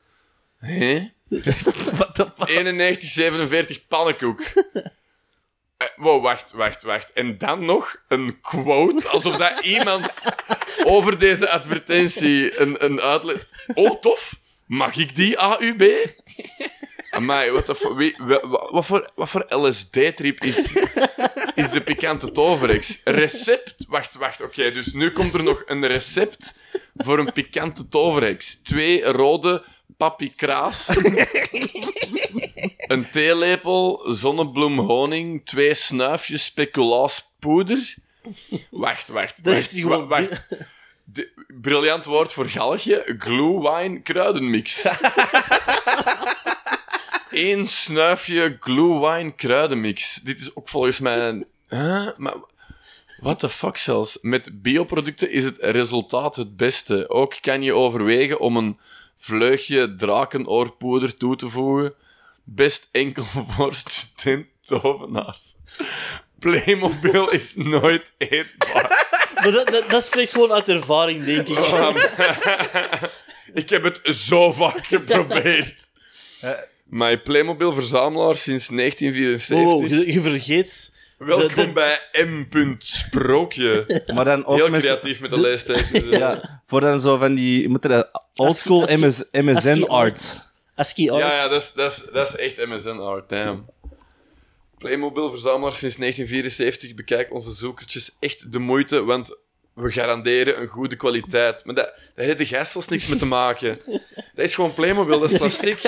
Hè? 9147 pannenkoek. Eh, wow, wacht, wacht, wacht. En dan nog een quote, alsof dat iemand over deze advertentie een, een uitleg... Oh, tof. Mag ik die AUB? Amai, wat, wat, voor, wat voor LSD-trip is, is de pikante toverheks? Recept? Wacht, wacht, oké. dus nu komt er nog een recept voor een pikante toverheks. Twee rode papikraas. Een theelepel zonnebloemhoning, twee snuifjes speculaaspoeder. Wacht, wacht, Dat wacht, heeft hij gewoon- wa- wacht. De, briljant woord voor galgje. Glue wine kruidenmix. Eén snuifje glue wine kruidenmix. Dit is ook volgens mij een... Huh? Maar... What the fuck zelfs. Met bioproducten is het resultaat het beste. Ook kan je overwegen om een vleugje drakenoorpoeder toe te voegen. Best enkel voor student-tovenaars. Playmobil is nooit eetbaar. Maar dat, dat, dat spreekt gewoon uit ervaring, denk ik. Ik heb het zo vaak geprobeerd. Mijn Playmobil-verzamelaar sinds 1974. Wow, je, je vergeet... Welkom de- de- bij M. Sprookje. Maar dan ook Heel met- creatief met de leestekens. Ja, voor dan zo van die... Je moet er oldschool ASCII MS, MSN ASCII art. Ja, ja dat, is, dat, is, dat is echt MSN art, damn. Playmobil verzamelaar sinds 1974. Bekijk onze zoekertjes echt de moeite, want we garanderen een goede kwaliteit. Maar dat, daar heeft de gijzels niks mee te maken. Dat is gewoon Playmobil, dat is plastic.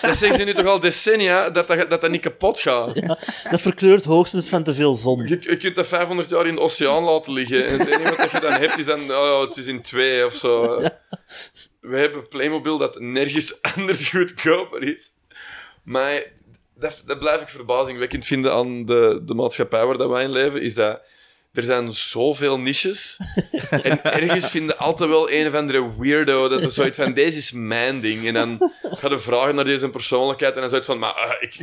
Dat zeggen ze nu toch al decennia, dat dat, dat, dat niet kapot gaat. Dat verkleurt hoogstens van te veel zon. Je, je kunt dat 500 jaar in de oceaan laten liggen. En het enige wat je dan hebt is dan, oh, het is in twee of zo. We hebben Playmobil dat nergens anders goedkoper is. Maar dat, dat blijf ik verbazingwekkend vinden aan de, de maatschappij waar dat wij in leven, is dat er zijn zoveel niches. En ergens vinden altijd wel een of andere weirdo dat er zoiets van, deze is mijn ding. En dan ga je vragen naar deze persoonlijkheid en dan zoiets van, maar eh, ik,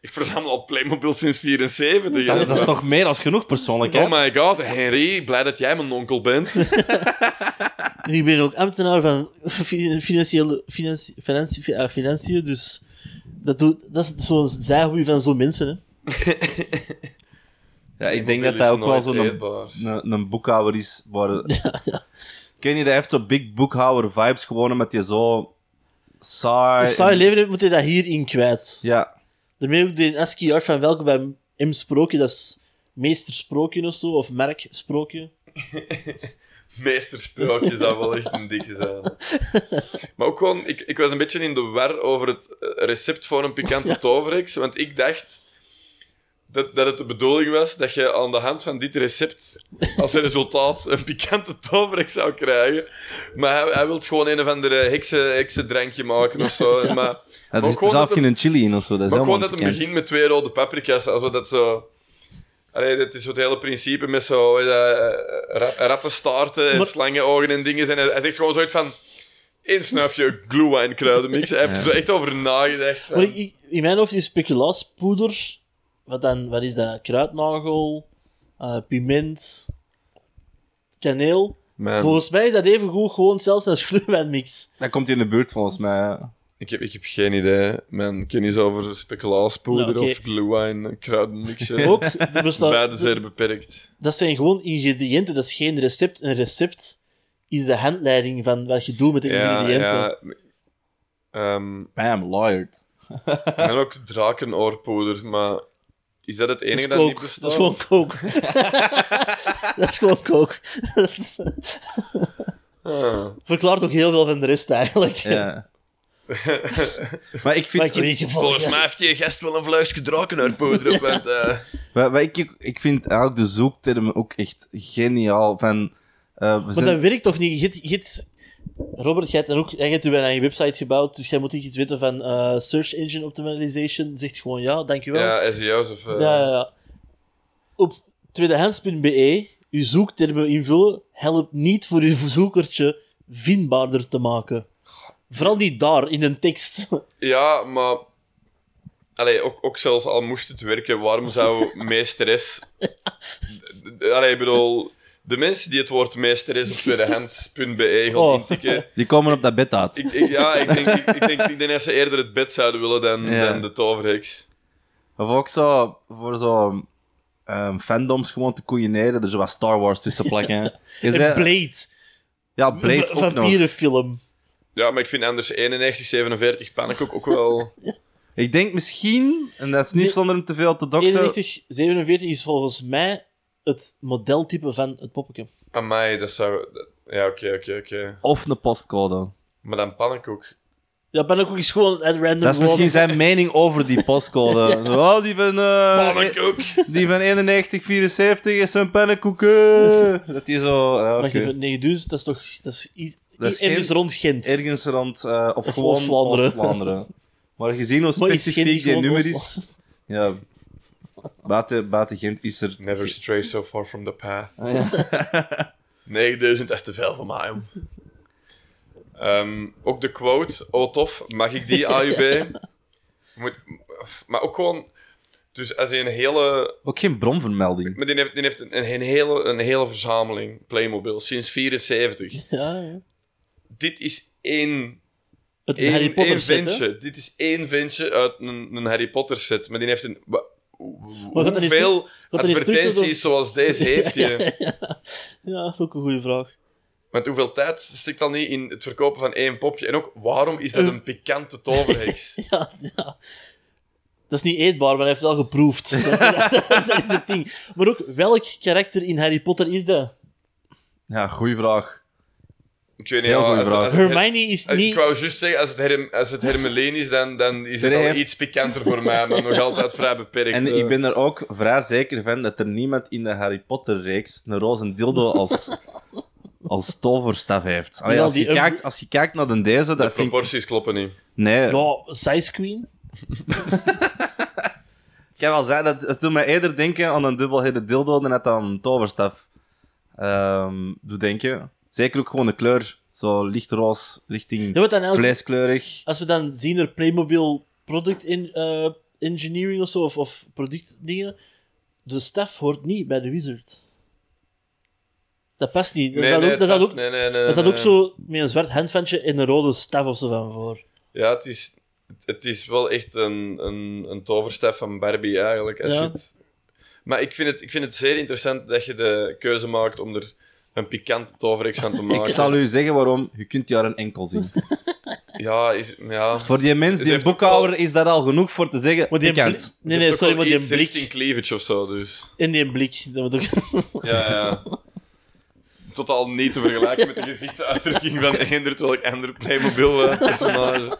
ik verzamel al Playmobil sinds 74. hè. Dat, dat is toch meer dan genoeg persoonlijkheid? Oh my god, Henry, blij dat jij mijn onkel bent. En ik ben ook ambtenaar van fi- financiële financi- financi- eh, financiën, dus dat, doet, dat is zo'n zijgoeie van zo'n mensen. Hè. Ja, ik denk dat is ook wel zo'n een, een boekhouder is waar... Ik weet niet, hij heeft zo big boekhouder vibes gewonnen met die zo saai... Een saai leven hebt, moet je dat hierin kwijt. Ja, Daarmee ook de ASCII art van welke bij M Sprookje, dat is meester Sprookje of zo, of merk Sprookje. Meestersprookje zou wel echt een dikke zijn. Maar ook gewoon, ik, ik was een beetje in de war over het eh, recept voor een pikante toverheks, want ik dacht dat, dat het de bedoeling was dat je aan de hand van dit recept als resultaat een pikante toverheks zou krijgen. Maar hij, hij wil gewoon een of andere heksen, heksendrankje maken of zo. Maar, ja maar er ook zit gewoon zelf geen chili in of zo. Dat is maar gewoon dat het begint met twee rode paprika's, alsof dat zo... Allee, dat is zo het hele principe met zo dat, eh, ra- rattenstaarten en Maar- slangenogen en dingen. En hij, hij zegt gewoon zoiets van... één snuifje glue wine kruidenmix. Hij heeft er zo echt over nagedacht. Van, Maar ik, ik- in mijn hoofd is speculaaspoeder, wat, dan, wat is dat? Kruidnagel, eh, piment, kaneel. Man. Volgens mij is dat even goed gewoon zelfs een glühweinmix. Dat komt in de buurt volgens mij. Ik heb, ik heb geen idee. Mijn kennis over speculaaspoeder oké. of glühwein, kruidenmixen. Ook, er bestaat, Beide zeer beperkt. dat zijn gewoon ingrediënten, dat is geen recept. Een recept is de handleiding van wat je doet met de Ja, ingrediënten. ja. Ehm, Bam, lawyered. en ook drakenoorpoeder, maar is dat het Dat enige dat, coke. niet bestaat? Dat is gewoon coke. dat is gewoon coke. Dat Ah. verklaart ook heel veel van de rest, eigenlijk. Ja. maar ik vind... Maar ik Volgens gast- mij heeft je gast wel een vluisje drakenoorpoeder op, want... eh, Wat, wat ik, ik vind eigenlijk de zoektermen ook echt geniaal. Van, eh, we Maar zijn- dat werkt toch niet? Je je hebt- Robert, jij hebt, ook, jij hebt een eigen website gebouwd, dus jij moet iets weten van eh, Search Engine Optimization. Zegt gewoon ja, dankjewel. ja, SEO's of... eh, Ja, ja, ja. Op tweedehands.be, uw zoektermen invullen, helpt niet voor uw zoekertje vindbaarder te maken. Vooral niet daar, in een tekst. Ja, maar... Allee, ook, ook zelfs al moest het werken, waarom zou meesteres... Allee, ik bedoel... De mensen die het woord meesteres op tweedehands.be gaan Oh. intikken... Die komen op dat bed uit. Ik, ik- ja, ik denk, ik, ik, denk, ik denk dat ze eerder het bed zouden willen dan, Ja. dan de toverheks. Of ook zo, voor zo ehm, fandoms gewoon te koeieneren, er zo wat Star Wars tussen plakken. En zei- Blade. ja, Blade V- ook nog. Vampierenfilm. Ja, maar ik vind anders 91, 47 pannenkoek ook wel... Ik denk misschien, en dat is niet Nee. zonder hem te veel te doxen, 91, 47 is volgens mij het modeltype van het poppetje. Amai, dat zou... Ja, oké, oké, oké. of een postcode. Maar dan pannenkoek. Ja, Pannenkoek is gewoon at random. Dat is misschien zijn mening over die postcode. Zo, oh, die van, eh, Pannenkoek! die van 9174 is een pannenkoeken. Dat die zo... ja, Wacht oké. even, nee, dus dat is toch... Dat is, i- Dat is ergens geen- rond Gent. Ergens rond, eh, of, Of gewoon Oost-Vlaanderen. Oost-Vlaanderen. maar gezien hoe Maar is specifiek die gewoon nummer is... Ja, buiten, buiten Gent is er... Never stray so far from the path. Ah, ja. 9000 is te veel voor mij. Ehm, ook de quote, oh tof, mag ik die AUB? Moet, maar ook gewoon... Dus als hij een hele... Ook geen bronvermelding. Maar die heeft, die heeft een, een, hele, een hele verzameling Playmobil, sinds 74. Ja, ja. Dit is één, Het één, Harry Potter één set. Dit is één ventje uit een, een Harry Potter set. Maar die heeft een... Maar Hoeveel er advertenties zoals deze heeft je? ja, dat is ook een goede vraag. Want hoeveel tijd stikt al niet in het verkopen van één popje? En ook, waarom is dat Eh. een pikante toverheks? Ja, ja. Dat is niet eetbaar, maar hij heeft wel geproefd. dat is het ding. Maar ook, welk karakter in Harry Potter is dat? Ja, goeie vraag. Ik weet niet, Heel ja, goeie als, als het Hermione is Ik niet... wou juist zeggen, als het, Herm, als het Hermeline is, dan, dan is het al heeft- iets pikanter voor mij, maar nog altijd vrij beperkt. En eh. ik ben er ook vrij zeker van dat er niemand in de Harry Potter-reeks een roze dildo als, als toverstaf heeft. Allee, Ja, als, je kijkt, als je kijkt naar de deze, de dat ik... proporties kloppen niet. Nee, Ja, Size Queen? ik kan wel zeggen, dat, het doet mij eerder denken aan een dubbelheaded dildo dan dat aan een toverstaf ehm doet denken. Zeker ook gewoon de kleur, zo lichtroos, richting Ja, dan vleeskleurig. als we dan zien er Playmobil product in, eh, engineering of zo, of, of productdingen, de staf hoort niet bij de wizard. Dat past niet. Dat Nee, staat nee, ook, dat staat past- ook, nee, nee, nee, dat staat nee. ook zo met een zwart handventje en een rode staf of zo van voor. Ja, het is, het is wel echt een, een, een toverstaf van Barbie, eigenlijk. Als Ja. je het... Maar ik vind, het, ik vind het zeer interessant dat je de keuze maakt om er een pikante toverheks van te maken. Ik zal u zeggen waarom, je kunt daar een enkel zien. Ja, is, ja. Voor die mens, die boekhouder, is dat al genoeg voor te zeggen, Maar die blik- nee, nee, sorry, maar die iets blik. richting cleavage of zo, dus... In die blik. Dat moet ook... Ja, ja. Totaal niet te vergelijken met de gezichtsuitdrukking van eender welk ander Playmobil-personage.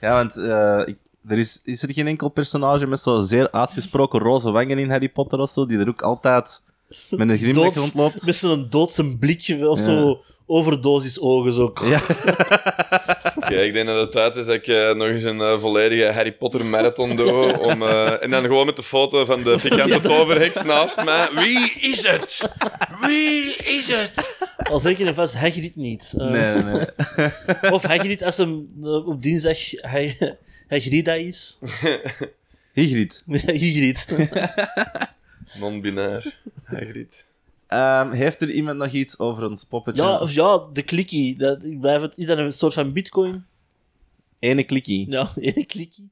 Ja, want eh, ik, er is, is er geen enkel personage met zo zeer uitgesproken roze wangen in Harry Potter of zo, die er ook altijd met een grimlach Doods- rondloopt. Met zo'n doodse blik of Ja. zo overdosis ogen. Zo. Ja. Oké, ik denk dat het tijd is dat ik eh, nog eens een eh, volledige Harry Potter marathon doe. Om, eh, en dan gewoon met de foto van de pikante toverheks naast mij. Wie is het? Wie is het? Al zeker en vast Hagrid niet. Eh, Nee, nee. Of Hagrid als hem eh, op dinsdag hij, Hagrida is. Hygrid. Hagrid. Non-binair. Hagrid. Ehm, heeft er iemand nog iets over ons poppetje? Ja, of ja, de klikkie. Dat, ik blijf het, is dat een soort van bitcoin? ene klikkie. Ja, één klikje.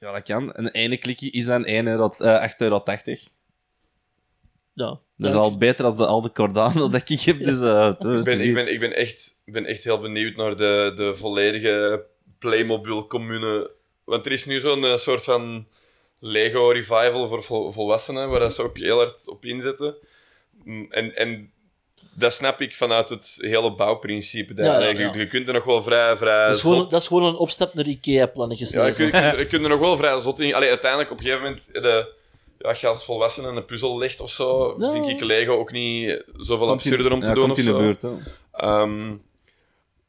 Ja, dat kan. En ene klikkie is dan 1 euro, 8,80 euro. Ja. Dat is Ja. al beter dan de oude Cordano dat ik heb. Dus, eh, het Ik ben, ik, ben, ik, ben echt, ben echt heel benieuwd naar de, de volledige Playmobil-commune. Want er is nu zo'n eh, soort van Lego-revival voor vol- volwassenen, waar dat ze ook heel hard op inzetten. Mm, En, en dat snap ik vanuit het hele bouwprincipe. daar. Ja, je- kunt er nog wel vrij, vrij Dat is, gewoon, zot- dat is gewoon een opstap naar IKEA-plannetjes. Ja, je, je, kunt- je kunt er nog wel vrij zot in. Allee, uiteindelijk, op een gegeven moment, de, ja, als je als volwassene een puzzel legt of zo, vind ik Lego ook niet zoveel Komt in- absurder om te ja, doen. komt Of in de zo. buurt. Hè.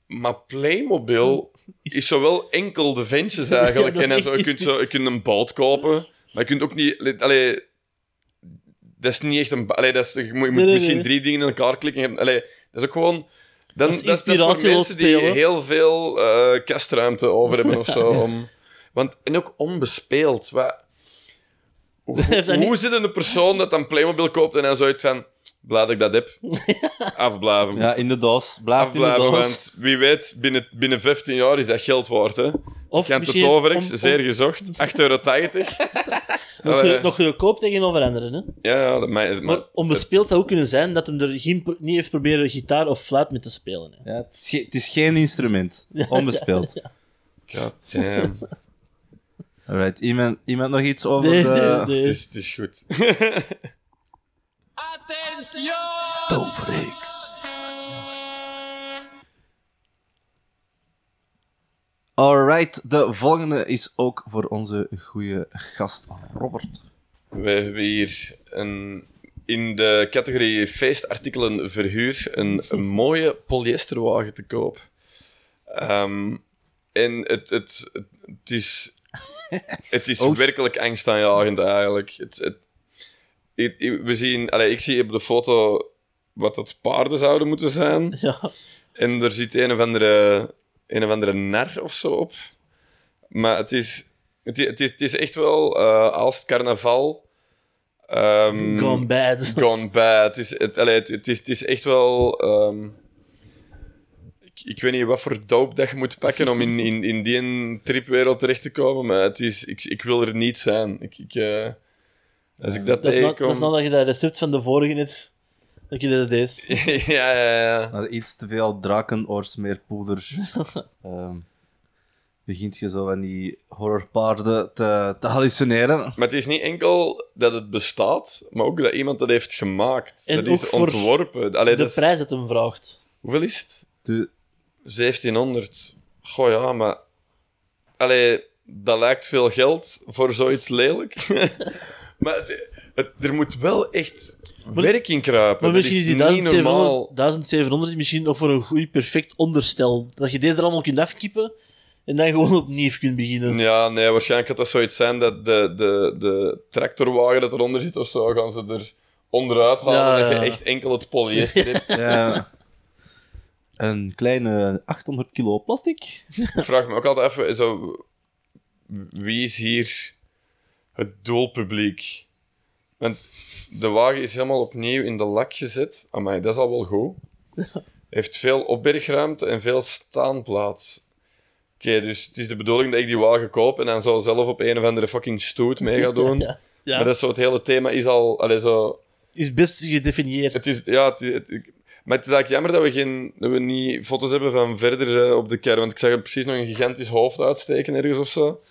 Maar Playmobil is zo wel enkel de ventjes eigenlijk. Ja, is en zo, je, kunt zo, je kunt een boot kopen, maar je kunt ook niet... Allee, dat is niet echt een... Allee, dat is, je moet, je moet Nee, nee, misschien nee. drie dingen in elkaar klikken. en- Allee, dat is ook gewoon... Dan, Dat is dat, is- is voor mensen die heel veel eh, kastruimte over hebben of zo. Om, want, en ook onbespeeld. Wat, hoe niet- zit een persoon dat dan Playmobil koopt en dan zoiets van... Blij dat ik dat heb. Afblaven. Ja, in de doos. Blijft in de Afblaven, doos. want wie weet, binnen, binnen 15 jaar is dat geld waard. Hè? Of de Toverex, om- om- zeer gezocht. 8,80 euro. Nog, Allee. ge- nog goedkoop tegenover anderen. Hè? Ja, ja, dat mij, maar, Maar onbespeeld zou ook kunnen zijn dat hem er geen, niet heeft proberen gitaar of fluit mee te spelen. Hè? Ja, het, is ge- het is geen instrument. Onbespeeld. God damn. Alright, iemand, iemand nog iets over Nee, de... nee, nee. Het, is, het is goed. Alright, de volgende is ook voor onze goede gast Robert. We hebben hier een, in de categorie feestartikelen verhuur een, een mooie polyesterwagen te koop. Ehm, en het, het, het is, het is werkelijk angstaanjagend eigenlijk. Het, het, ik- ik- we zien, allee, ik zie op de foto wat het paarden zouden moeten zijn. Ja. En er zit een of andere, een of andere nar of zo op. Maar het is, het, is- het, is, het echt wel eh, als het carnaval. ehm, Gone bad. Gone bad. Het is, het, allee, het, het is, het is echt wel. ehm, ik, weet niet wat voor dope dat je moet pakken om in, in, in die tripwereld terecht te komen, maar het is, ik, ik wil er niet zijn. Ik, ik, eh, als ik dat Dat is, tegenkom. dat is nadat je dat recept van de vorige net... Dat je dat deze. ja, ja, ja. Na iets te veel drakenoordsmeerpoeder ehm begint je zo van die horrorpaarden te, te hallucineren. Maar het is niet enkel dat het bestaat, maar ook dat iemand dat heeft gemaakt. En dat is ontworpen. Allee, De dat is- prijs dat hem vraagt. Hoeveel is het? De, 1700. Goh ja, maar. Allee, dat lijkt veel geld voor zoiets lelijk. maar het, het- er moet wel echt Maar- werk in kruipen. Maar Dat misschien is die niet 1700, normaal. 1700 misschien nog voor een goed, perfect onderstel. Dat je deze er allemaal kunt afkippen en dan gewoon opnieuw kunt beginnen. Ja, nee, waarschijnlijk gaat dat zoiets zijn dat de, de, de tractorwagen dat eronder zit of zo, gaan ze er onderuit halen. Ja, dat je echt enkel het polyester hebt. ja, een kleine 800 kilo plastic. Ik vraag me ook altijd even, zo, wie is hier het doelpubliek? Want de wagen is helemaal opnieuw in de lak gezet. Amai, dat is al wel goed. Heeft veel opbergruimte en veel staanplaats. Oké, dus het is de bedoeling dat ik die wagen koop en dan zo zelf op een of andere fucking stoet mee ga doen. Ja, ja. Maar dat is zo, het hele thema is al... Allee, zo, is best gedefinieerd. het is, ja, het, maar het is eigenlijk jammer dat we, geen, dat we niet foto's hebben van verder op de kern. Want ik zag er precies nog een gigantisch hoofd uitsteken ergens of zo.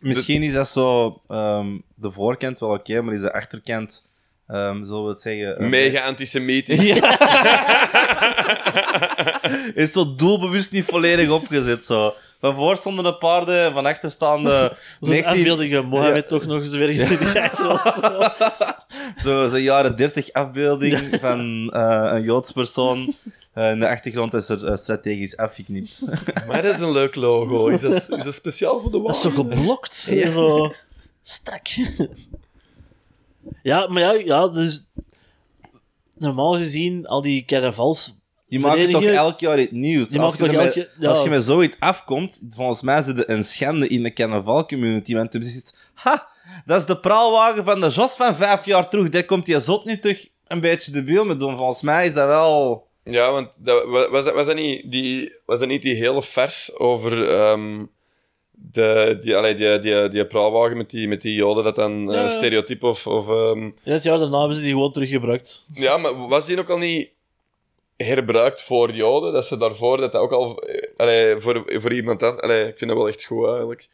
Misschien is dat zo ehm, de voorkant wel oké, maar is de achterkant, ehm zullen we het zeggen... eh, Mega antisemitisch. is zo doelbewust niet volledig opgezet. Zo. Van voor stonden de paarden, van achter staan de Zo'n 19 afbeelding van Mohammed Ja. toch nog eens ergens in de achtergrond. zo, zo jaren 30 afbeelding van eh, een Joods persoon. Eh, in de achtergrond is er strategisch afgeknipt. Maar dat is een leuk logo. Is dat, is dat speciaal voor de Dat is zo geblokt. Zo strak. Ja, maar ja, ja, dus... Normaal gezien, al die carnavals... Die maken toch elk jaar iets nieuws. Die als, je toch elk ja. als je met zoiets afkomt, volgens mij zit er een schande in de carnaval-community. Want er is iets... Ha! Dat is de praalwagen van de Jos van vijf jaar terug. Daar komt die zot nu terug een beetje de beeld mee doen. Volgens mij is dat wel... Ja, want dat, wa- was, dat, was, dat niet die, was dat niet die hele vers over ehm, de, die, allee, die, die, die praalwagen met die, met die joden, dat dan eh, Ja, ja. stereotype of... of ehm, In het jaar daarna hebben ze die gewoon teruggebruikt. ja, maar was die ook al niet herbruikt voor joden? Dat ze daarvoor, dat dat ook al... eh, Allee, voor, voor iemand dan... Allee, ik vind dat wel echt goed, eigenlijk.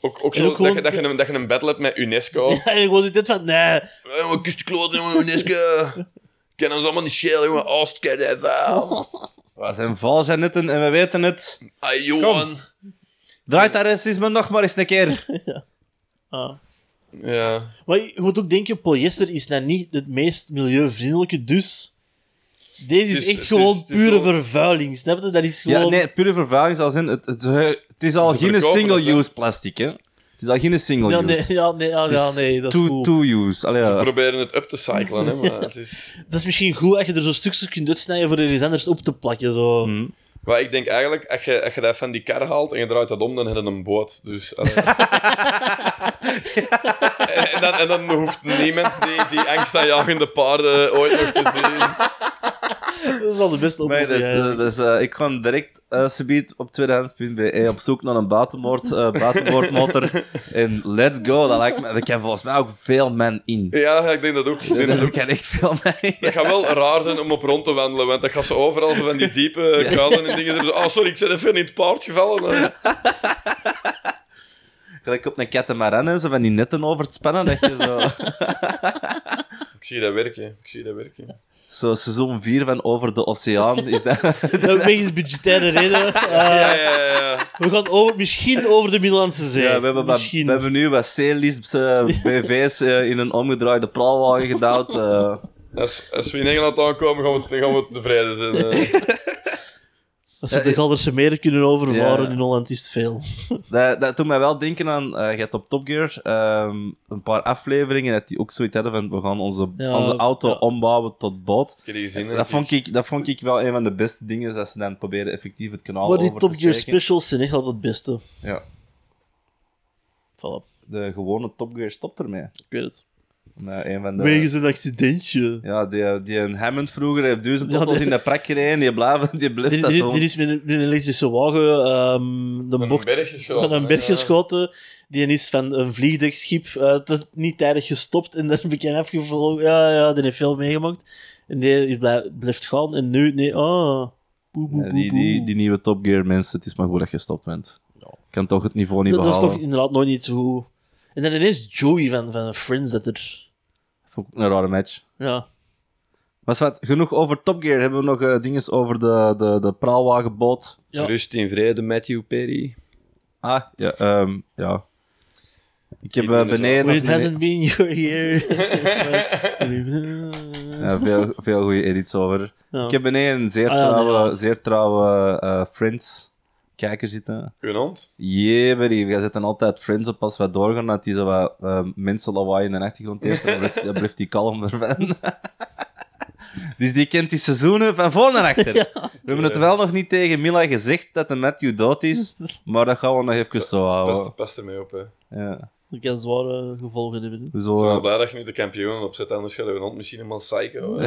Ook, ook En zo ook gewoon- dat, je, dat, je een, dat je een battle hebt met UNESCO. Ja, en gewoon dit van, nee. Eh, Wat kust kloten, jongen, UNESCO. Kan ons allemaal niet schelen, jongen. Oost, kijk even. We zijn valgenetten en we weten het. Ay, Johan. Draait dat racisme nog maar eens een keer. Ah. Ja. Maar je moet ook denken, polyester is nou niet het meest milieuvriendelijke, dus... Deze is, echt is- gewoon is pure wel- vervuiling, snap je? Dat is Ja, gewoon... nee, pure vervuiling zal zijn. Het, het, het is al Ze geen single-use plastic, hè? Het is al geen Ja, single-use. nee, ja, nee, ja, ja, nee, dat is two, goed. Two-use. Allee, We ja. proberen het up te cyclen, hè, maar het is... Dat is misschien goed als je er zo stukjes kunt uitsnijden voor er iets anders op te plakken. Zo. Hm. Maar ik denk eigenlijk, als je, als je dat van die kar haalt en je draait dat om, dan heb je een boot. Dus, en dan, en dan hoeft niemand die, die angstaanjagende paarden ooit nog te zien. Dat is wel de beste oplossing. dus, eigenlijk. dus eh, ik ga direct eh subiet op tweedehands.be op zoek naar een buitenboord, eh buitenboordmotor. en let's go. Dat lijkt me, er kan volgens mij ook veel men in. Ja, ik denk dat ook. Ik denk dat ook. kan echt veel men in. Dat gaat wel raar zijn om op rond te wandelen, want dan gaat ze overal zo van die diepe kuilen en dingen. Zo, oh, sorry, ik ben even in het paard gevallen. Eh, Gelijk op een catamaran en zo van die netten over het spannen. Dat je zo, Ik zie dat werken. Ik zie dat werken. Zo seizoen 4 van Over de Oceaan. Is dat, Dat wegens budgettaire reden. eh, Ja, ja, ja. We gaan over, misschien over de Middellandse Zee. ja, we, hebben wat- we hebben nu wat eh, BV's eh, in een omgedraaide praalwagen gedouwd. eh. Als, als we in Engeland aankomen, gaan we, dan gaan we tevreden zijn. Eh. Als we de Galderse meren kunnen overvaren Ja. in Holland, is het veel. Dat, dat doet mij wel denken aan, eh je hebt op Top Gear ehm, een paar afleveringen dat die ook zoiets hadden van we gaan onze, Ja, onze auto ja. ombouwen tot boot. Gezien. Dat vond, ik, dat vond ik wel een van de beste dingen, dat ze dan proberen effectief het kanaal Maar die over Top te Gear steken. specials zijn echt altijd het beste. Ja, Voilà, de gewone Top Gear stopt ermee. ik weet het. Met een van de... Wegens een accidentje. Ja, die, die een Hammond vroeger heeft duizend Ja, auto's die- in de prak gereden, die blijven, die blijft Die, dat die, doen. die is met een, met een elektrische wagen ehm, de Van bocht een berg geschoten. van een berg ja. geschoten. Die is van een vliegdekschip eh, dat niet tijdig gestopt en daar bekend afgevlogen. Ja, ja, die heeft veel meegemaakt. En die blijft gaan. En nu, nee. Boe, boe, Ja, boe, die, die, die nieuwe Top Gear mensen, het is maar goed dat je gestopt bent. kan toch het niveau niet dat, dat is behalen. toch inderdaad nooit niet zo... En dan ineens Joey van, van Friends dat er... Vond ik een rare match. Ja. Maar wat, genoeg over Top Gear. Hebben we nog eh dingen over de, de, de praalwagenboot? Ja. Rust in vrede, Matthew Perry. Ah, ja. ehm, ja. Ik heb eh, ben beneden... It hasn't been your year. Ja, veel, veel goede edits over. Ja. Ik heb beneden een zeer Ah, ja, trouwe, zeer trouwe eh, Friends-kijker zitten. Uw hond? Buddy. Jij zet dan altijd Friends op als we doorgaan, dat hij zo wat eh, mensen lawaai in de achtergrond heeft. Dan blijft, dan blijft hij kalm ervan. dus die kent die seizoenen van voor naar achter. We hebben het wel nog niet tegen Mila gezegd dat de Matthew dood is, maar dat gaan we nog even zo houden. Past, past ermee op, hè. Ja. Dat kan zware gevolgen hebben. Zo, Ik ben wel blij dat je nu de kampioen opzet, anders gaat uw hond misschien helemaal psycho.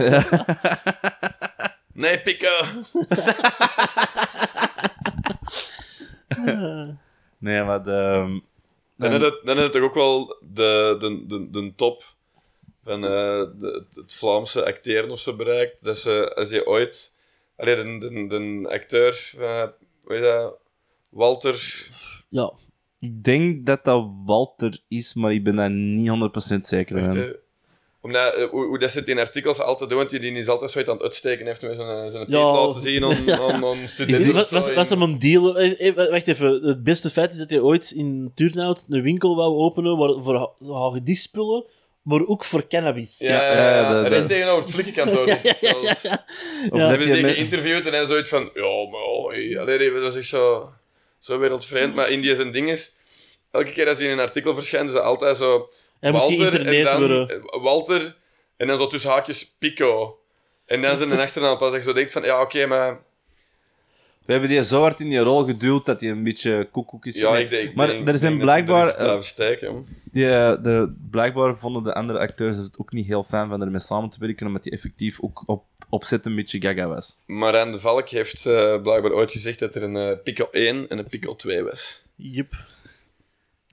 Nee, pikken! nee, maar de... Dan heb je dan heb je toch ook wel de, de, de, de top van eh, de, het Vlaamse acteren of zo bereikt. Dat ze, als je ooit... Allee, de, de, de acteur, uh, hoe heet dat? Walter... Ja. Ik denk dat dat Walter is, maar ik ben daar niet 100% zeker van. Omdat, eh, hoe, hoe dat zit in artikels altijd doen, want die, die is altijd zoiets aan het uitsteken heeft met zo'n zo'n Ja. piet laten zien aan, aan, aan studenten. Is, of was, was, was hem een deal? eh, eh, Wacht even. Het beste feit is dat hij ooit in Turnhout een winkel wou openen waar, voor zo hagedisspullen, maar ook voor cannabis. Ja, ja, Ja, ja. En de- echt tegenover het flikkenkantoor. Ja, ja, ja, ja. Ja. heb hebben je ze geïnterviewd en hij zoiets van, ja, maar oh, hey. Allee, dat is echt zo, zo wereldvreemd. Maar Indië zijn ding is, elke keer als hij in een artikel verschijnt, is dat altijd zo, Hij moest Walter en geïnterneerd dan, worden. eh, Walter, en dan zo tussen haakjes Pico. En dan zijn een achternaam pas dat je zo denkt van, ja, oké, maar... We hebben die zo hard in die rol geduwd dat hij een beetje koekoek is. Ja, ik denk, maar denk- er zijn blijkbaar... steken. Die, eh, de, blijkbaar vonden de andere acteurs het ook niet heel fijn van ermee samen te werken, omdat hij effectief ook op opzet een beetje gaga was. Marijn de Valk heeft eh, blijkbaar ooit gezegd dat er een eh, Pico 1 en een Pico 2 was. Jup.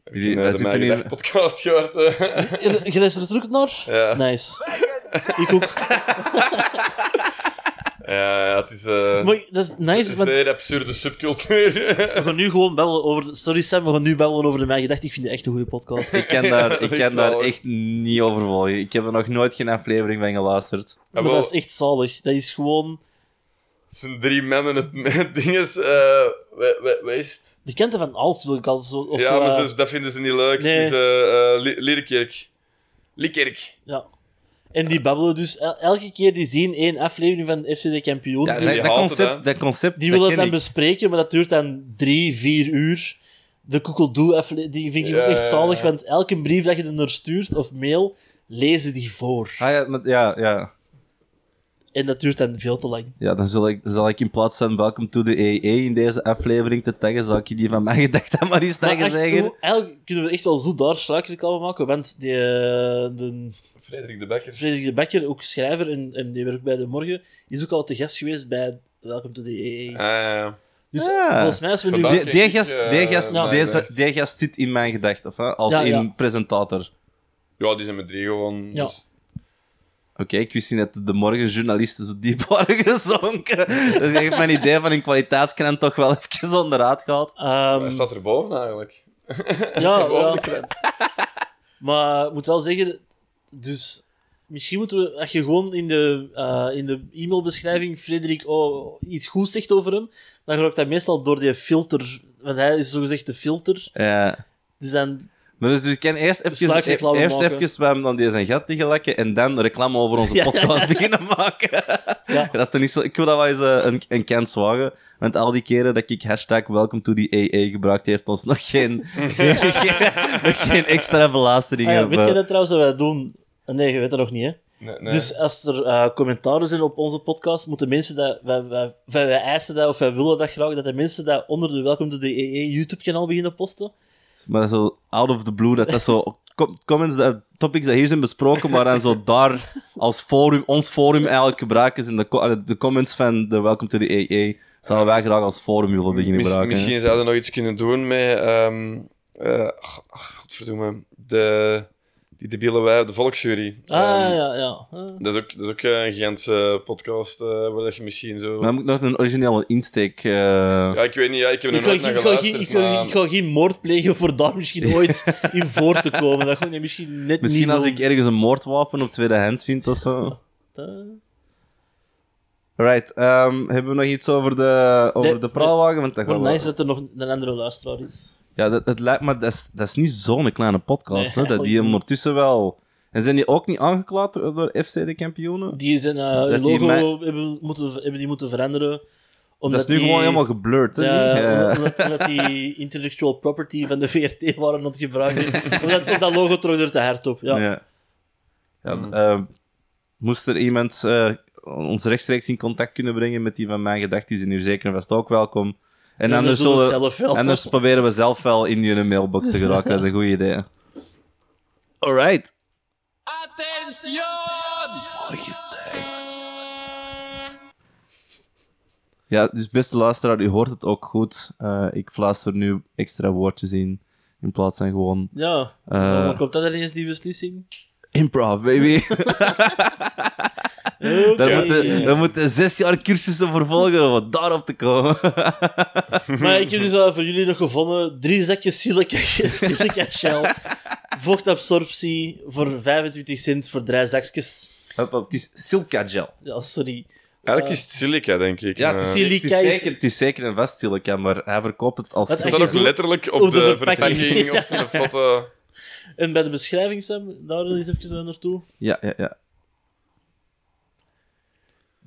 Heb je wij uh, de zitten Mijn hier- podcast gehoord? eh? Je je luistert er ook naar? ja. Nice. Ik ook. ja, ja, het is eh, Maar dat is nice, want zeer absurde subcultuur. we gaan nu gewoon babbelen over... Sorry Sam, we gaan nu babbelen over de Mijn Gedacht. Ik vind het echt een goede podcast. Ik kan daar, ik kan daar zalig. echt niet over volgen. Ik heb er nog nooit geen aflevering van geluisterd. Ja, Maar wel, dat is echt zalig. Dat is gewoon... het zijn drie mannen. Het, het ding is, eh we- we- wat is het? De kenten van Als wil ik al zo... Of Ja, zo, maar eh, dat vinden ze niet leuk. nee. Het is eh eh, Li- Liedekerk. Liekerk. Ja. En die babbelen dus el- elke keer die zien één aflevering van FC de Kampioen. Ja, die dat, dat het, concept, dat concept die dat willen het ken dan ik. bespreken, maar dat duurt dan drie, vier uur. De Koekeldoe die vind ik Ja, ook echt zalig, ja. want elke brief dat je er naar stuurt, of mail, lezen die voor. Ah, ja, maar- ja, ja. En dat duurt dan veel te lang. ja, dan zal ik, zal ik in plaats van Welcome to the EE in deze aflevering te taggen, zal ik je die van mij gedacht dan maar eens taggen zeggen. eigenlijk kunnen we echt wel zo daar sluikreclame maken, want die, eh, de Frederik de Bekker. Frederik de Bekker, ook schrijver en, en die werkt bij De Morgen, is ook al te gast geweest bij Welcome to the EE. Ah, ja, ja. Dus volgens mij, als we nu... Die, die, kijk ik, gast, eh, die, gast, naar deze, gedacht. die gast zit in mijn gedachten, of, hè, als Ja, in ja. presentator. ja, die zijn met drie gewoon. Ja. dus- Oké, ik wist niet dat de morgenjournalisten zo diep waren gezonken. Dat geeft me een idee van een kwaliteitskrant toch wel even onderuit gehaald. Ehm, Hij staat erboven eigenlijk. ja, Boven ja. de krant. Maar ik moet wel zeggen, dus misschien moeten we, als je gewoon in de, eh, in de e-mailbeschrijving Frederik oh, iets goed zegt over hem, dan gaat dat meestal door die filter, want hij is zogezegd de filter. Ja. Dus dan, Dus, dus ik kan eerst even, eerst maken. even bij hem dan die zijn gat liggen lekken en dan reclame over onze Ja. podcast beginnen maken. Ja. Dat is toch niet zo... Ik wil dat wel eens eh, een, een kans wagen. Want al die keren dat ik hashtag welcome to the AA gebruikt, heeft ons nog geen, geen, nog geen extra belastering ah ja, weet je dat trouwens wat wij doen? Nee, je weet dat nog niet, hè? Nee, nee. Dus als er eh, commentaren zijn op onze podcast, moeten mensen dat... Wij, wij, wij, wij eisen dat, of wij willen dat graag, dat de mensen dat onder de Welcome to the EE YouTube-kanaal beginnen posten. Maar zo out of the blue, dat dat zo... com- Comments, dat, topics die hier zijn besproken, maar dan zo daar als forum, ons forum eigenlijk gebruiken in de, de comments van de Welcome to the AA. Zouden wij graag als forum willen beginnen gebruiken. misschien zouden we nog iets kunnen doen met. ach, ach, godverdomme. De, die debiele wij, de volksjury. Ah, Ehm, ja, ja. Ah. Dat is ook, dat is ook eh, een Gentse podcast eh, waar dat je misschien zo. Dan moet ik nog een originele insteek... eh, Ja, ik weet niet, ja, ik heb er nooit naar ga, geen- geluisterd. ik, ga, maar- ik ga geen moord plegen voor daar misschien ooit in voor te komen. Dat je misschien net Misschien niet als ik ergens een moordwapen op tweedehands vind of zo. Right, ehm, hebben we nog iets over de, over de praalwagen? Want dat Maar gaan we- nice dat er nog een andere luisteraar is. Ja, dat, dat lijkt me... Dat is, dat is niet zo'n kleine podcast, Nee, hè. Dat die niet. ondertussen wel... En zijn die ook niet aangeklaagd door FC de kampioenen? Die zijn eh, hun logo mij- hebben, moeten, hebben die moeten veranderen. Dat Omdat is nu die, gewoon helemaal geblurred, hè? Ja, niet? Ja. Omdat, omdat die intellectual property van de VRT waren aan het gebruiken. omdat of dat logo trok er te hard op. Ja. Ja. Ja, Hmm. eh, moest er iemand eh, ons rechtstreeks in contact kunnen brengen met die van mijn gedachten, die zijn hier zeker en vast ook welkom. En En anders, we zullen het zullen, zelf wel. anders proberen we zelf wel in die mailbox te geraken. Dat is een goed idee. Alright. Ja, dus beste luisteraar, u hoort het ook goed. Eh, ik fluister nu extra woordjes in, in plaats van gewoon Ja, waar komt dat er eens, die beslissing? improv, baby. Daar moeten, daar moeten zes jaar cursussen voor volgen om daarop te komen. Maar ik heb dus wel voor jullie nog gevonden drie zakjes silica, silica shell. Vochtabsorptie voor 25 cent voor drie zakjes. Hop, hop, het is silica gel. Ja, sorry. Eigenlijk is het silica, denk ik. Ja, het is, Silica het is zeker, het is zeker een vast silica, maar hij verkoopt het als... Het staat ook letterlijk op Op de de, verpakking. verpakking, op zijn foto. En bij de beschrijving, Sam, daar eens even naartoe. Ja, ja, ja.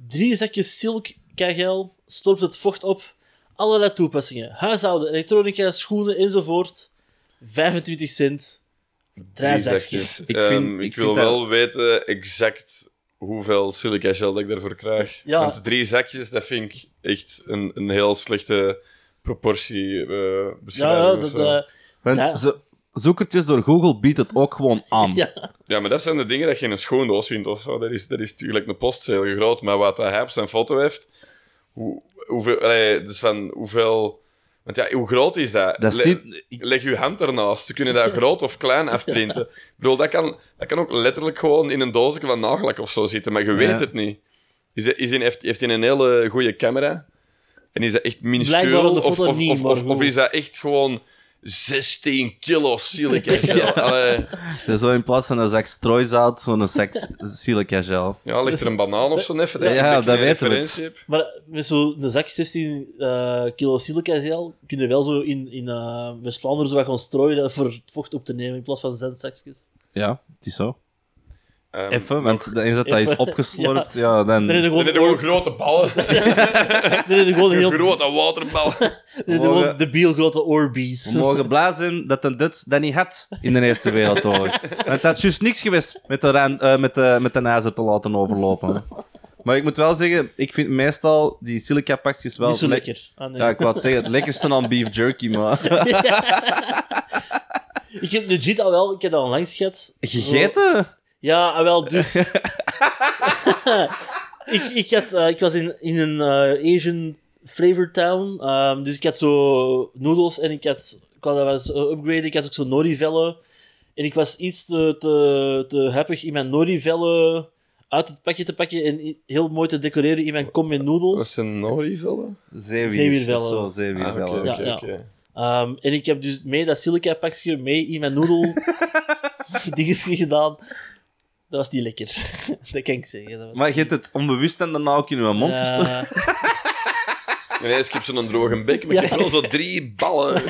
Drie zakjes silica gel, slorpt het vocht op. Allerlei toepassingen. Huishouden, elektronica, schoenen enzovoort. 25 cent. Drie Drie zakjes. zakjes. Ik Ehm, vind- ik ik wil vind dat- wel weten exact hoeveel silica gel dat ik daarvoor krijg. Ja. Want drie zakjes, dat vind ik echt een, een heel slechte proportie eh Ja, beschrijving. ja, dat, zo. Want Ja. zo- zoekertjes door Google biedt het ook gewoon aan. ja. Ja, maar dat zijn de dingen dat je in een schoondoos vindt of zo. Dat is, dat is natuurlijk een postzegel groot, maar wat hij op zijn foto heeft, hoe, hoeveel, allee, dus van hoeveel... Want ja, hoe groot is dat? Dat Le- Leg je hand ernaast. Ze kunnen dat groot of klein afprinten. Ik bedoel, dat kan, dat kan ook letterlijk gewoon in een doosje van nagellak of zo zitten, maar je weet Ja. het niet. Is hij, is heeft, heeft hij een hele goede camera? En is dat echt minuscuul? Of, of, of is dat echt gewoon 16 kilo silica gel? Allee. dus zo in plaats van een zak strooizout, zo'n zak silica gel. Ja, ligt er een banaan of zo even? Ja, beetje dat weten we? Maar met zo'n zak 16 eh, kilo silica gel kun je wel zo in, in eh, West-Vlaanderen zo wat gaan strooien voor het vocht op te nemen in plaats van zendzakjes. Ja, het is zo. Ehm, Even, want dan is dat, dat is opgeslorpt. Ja, dan... Dan Dan gewoon, je gewoon grote ballen. dan heb je gewoon heel grote waterballen. dan gewoon Mogen- debiel grote Orbeez. We mogen blij zijn dat de Duits dat niet had in de Eerste Wereldoorlog. Want het had juist niks geweest met de, eh, met de, met de ijzer te laten overlopen. Maar ik moet wel zeggen, ik vind meestal die silica pakjes wel... Niet zo le- lekker. Ah, nee. Ja, ik wou het zeggen, het lekkerste aan beef jerky, maar... Ik heb legit al wel, ik heb dat al langs gehad. Gegeten? Ja, ah, wel, dus. ik, ik, had, eh, ik was in, in een eh, Asian flavor town. ehm, dus ik had zo noedels en ik had. Ik had dat eens eh, upgraden. Ik had ook zo nori-vellen. En ik was iets te, te, te happig in mijn nori-vellen uit het pakje te pakken en heel mooi te decoreren in mijn kom met Wat noedels. zijn nori-vellen? Zeewier. Zeewiervellen. Zo, Ah, zeewiervellen. Ja, oké, ja. oké. Ehm, en ik heb dus mee dat silica pakje mee in mijn noedel dingetjes gedaan. Dat was niet lekker. dat kan ik zeggen. Dat was Maar je hebt het onbewust en daarna ook in je mond gestoken. Ja. Nee, ik heb zo'n droge bek, maar ik heb wel zo drie ballen.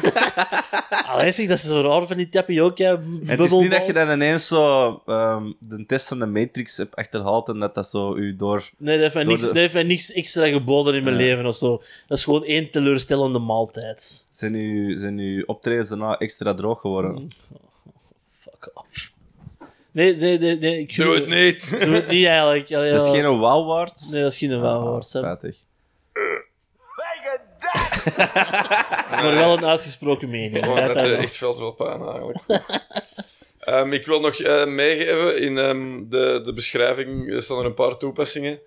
Allee, zeg, dat is zo raar van die tapioca Het is niet dat je dan ineens zo ehm, de test van de Matrix hebt achterhaald en dat dat zo u door... Nee, dat heeft, mij Door niks, de- dat heeft mij niks extra geboden in mijn Ja. leven of zo. Dat is gewoon één teleurstellende maaltijd. Zijn uw, zijn uw optredens daarna extra droog geworden? Fuck off. Nee, nee, nee. nee ik Doe het niet. Doe het niet eigenlijk. Dat is geen wow waard. Nee, dat is geen wauw woord. Sam. Spijtig. Maar wel een uitgesproken mening. Oh, Ja, dat dat is wel. echt veel te veel pijn eigenlijk. Ehm, ik wil nog eh, meegeven, in ehm, de, de beschrijving staan er een paar toepassingen.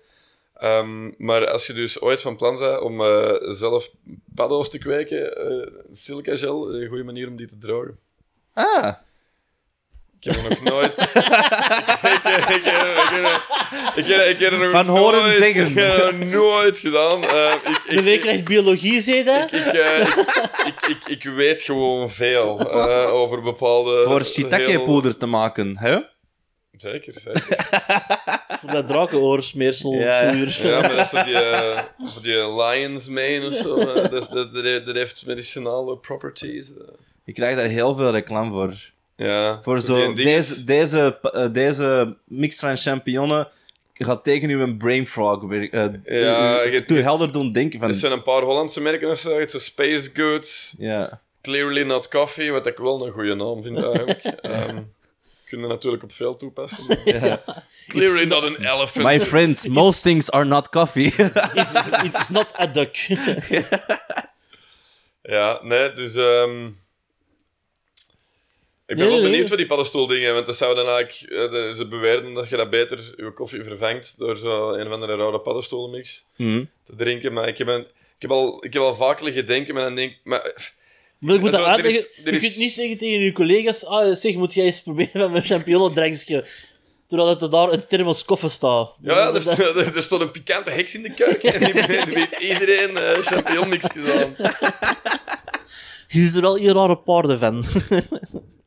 Ehm, maar als je dus ooit van plan bent om eh, zelf paddo's te kweken, eh silica gel, een goede manier om die te drogen. Ah, Ik heb er nog nooit... ik, ik, ik, ik, ik, ik, ik heb er nog Van horen nooit, zeggen. Ik heb er nog nooit gedaan. Eh, ik, ik, De week krijgt biologie, zei dat? ik, eh, ik, ik, ik, ik weet gewoon veel eh, over bepaalde... voor heel- shiitake-poeder te maken, hè? Zeker, zeker. Voor dat drakenoorsmeersel. Ja, ja. puur. Ja, maar dat is voor die, voor die lion's mane of zo. dat, is- dat, dat, dat heeft medicinale properties. eh. Ik krijg daar heel veel reclame voor. Ja, Voor zo, deze, deze, eh, deze mix van champignonnen gaat tegen uw brain frog werken. eh, Ja, je- helder doen denken van... Er zijn een paar Hollandse merken of zo. Zo Space Goods, Ja. Clearly Not Coffee, wat ik wel een goede naam vind eigenlijk. Ehm kun je natuurlijk op veel toepassen. maar- Clearly Not an Elephant. My friend, most things are not coffee. It's, it's not a duck. Ja, nee, dus... ehm, ik ben Nee, wel benieuwd nee. voor die paddenstoeldingen, want dat zou dan eigenlijk... eh, ze beweerden dat je dat beter je koffie vervangt door zo een of andere rare paddenstoelenmix Mhm. te drinken. Maar ik heb, een, ik heb, al, ik heb al vaak liggen denken, maar dan denk. Maar, Maar ik moet dat Er is- uitleggen. er Je kunt niet zeggen tegen je collega's: ah, zeg, moet jij eens proberen van mijn champignondrankje. Terwijl er daar een thermos koffie staat. ja, er, Dat- st- er, stond een pikante heks in de keuken en die, weet iedereen eh champignonmixjes aan. Je ziet er wel heel rare paarden van.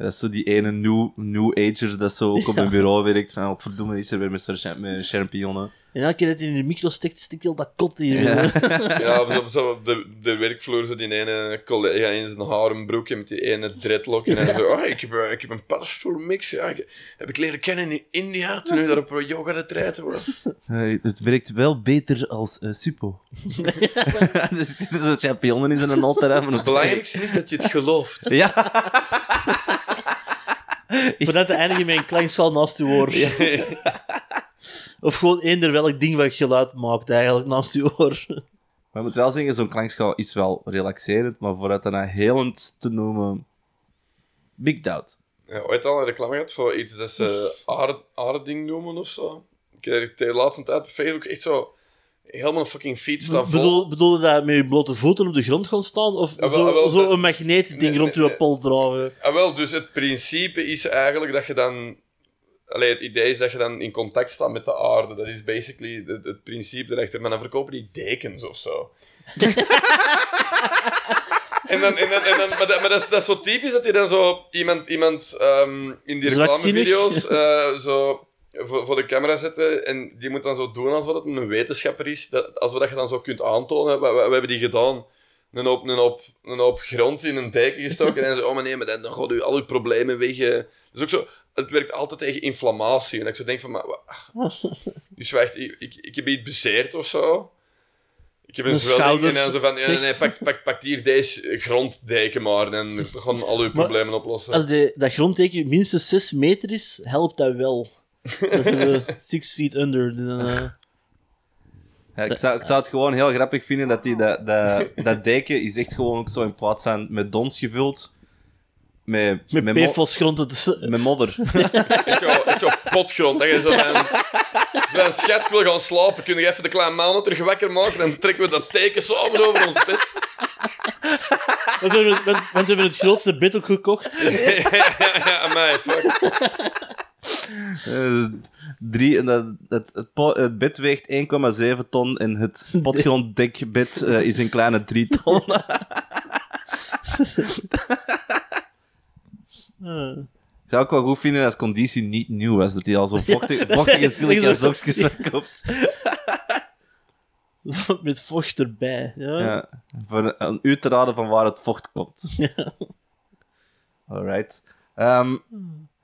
Dat is zo die ene new, new ager dat zo ook op een bureau werkt. Van, wat verdomme is er weer met, champignonnen. En elke keer dat hij in de micro stikt, stikt heel dat kot hier. Ja. Ja, op, op, zo op de, de werkvloer zo die ene collega in zijn harenbroek en met die ene dreadlock en zo, oh, ik heb, eh, ik heb een paddenstoelmix, ja, ik- heb ik leren kennen in India, toen ik daar op yoga retreat was. Eh, het werkt wel beter als eh, suppo. dus zo'n champignonnen is in een hebben. Het belangrijkste is dat je het gelooft. Ja. Voor dat te eindigen met een klankschaal naast je oor. Of gewoon eender welk ding wat geluid maakt eigenlijk naast je oor. Maar je moet wel zeggen, zo'n klankschaal is wel relaxerend, maar voor het dan helend te noemen... Big doubt. Ja, ooit al een reclame gehad voor iets dat ze aard- aardding noemen of zo. Ik heb de laatste tijd op Facebook echt zo helemaal een fucking feed staan vol. Bedoel, bedoel je dat met je blote voeten op de grond gaan staan? Of wel, zo, wel, zo dat- een magneetding Nee, rond je nee. pols dragen? Ah, wel, dus het principe is eigenlijk dat je dan... Allee, het idee is dat je dan in contact staat met de aarde. Dat is basically het, het principe erachter. Maar dan verkopen die dekens of zo. en dan, en dan, en dan, maar dat, maar dat, is, dat is zo typisch dat je dan zo iemand, iemand ehm, in die reclamevideo's eh, zo voor, voor de camera zetten en die moet dan zo doen alsof het een wetenschapper is. Dat, alsof dat je dan zo kunt aantonen. We, we, we hebben die gedaan. Een hoop, een, hoop, een grond in een deken gestoken en zo, oh maar nee, maar dan, dan gaat u al uw problemen weg. Dus ook zo, het werkt altijd tegen inflammatie. En ik zo denk van, maar, dus wacht, ik, ik, ik heb iets bezeerd of zo. Ik heb een, zwelling en zo van, nee, nee, pak, pak, pak hier deze gronddeken maar en dan gaan al uw problemen oplossen. Als de, dat grondteken minstens 6 meter is, helpt dat wel. Dat is uh, six feet under. Dan, eh, Ja, ik, zou, ik zou het gewoon heel grappig vinden dat die, dat, dat, dat deken is echt gewoon ook zo in plaats van met dons gevuld. Met, met met, mo-. Het is- met modder. Echt zo, zo potgrond. Dat je zo van, schat, wil gaan slapen. Kun je even de kleine mannen terug wakker maken? Dan trekken we dat teken samen over ons bed. want, we hebben, het- want, want we hebben het grootste bed ook gekocht. ja, amai, fuck. Eh, drie, en dat, het, het, po- het bed weegt 1,7 ton en het potgronddekbed eh, is een kleine 3 ton. Ik zou ook wel goed vinden als conditie niet nieuw was, dat hij al zo vochtig, vochtige zo- sokjes verkoopt. met vocht erbij. Ja. Ja, voor een u te raden van waar het vocht komt. Alright. Ehm,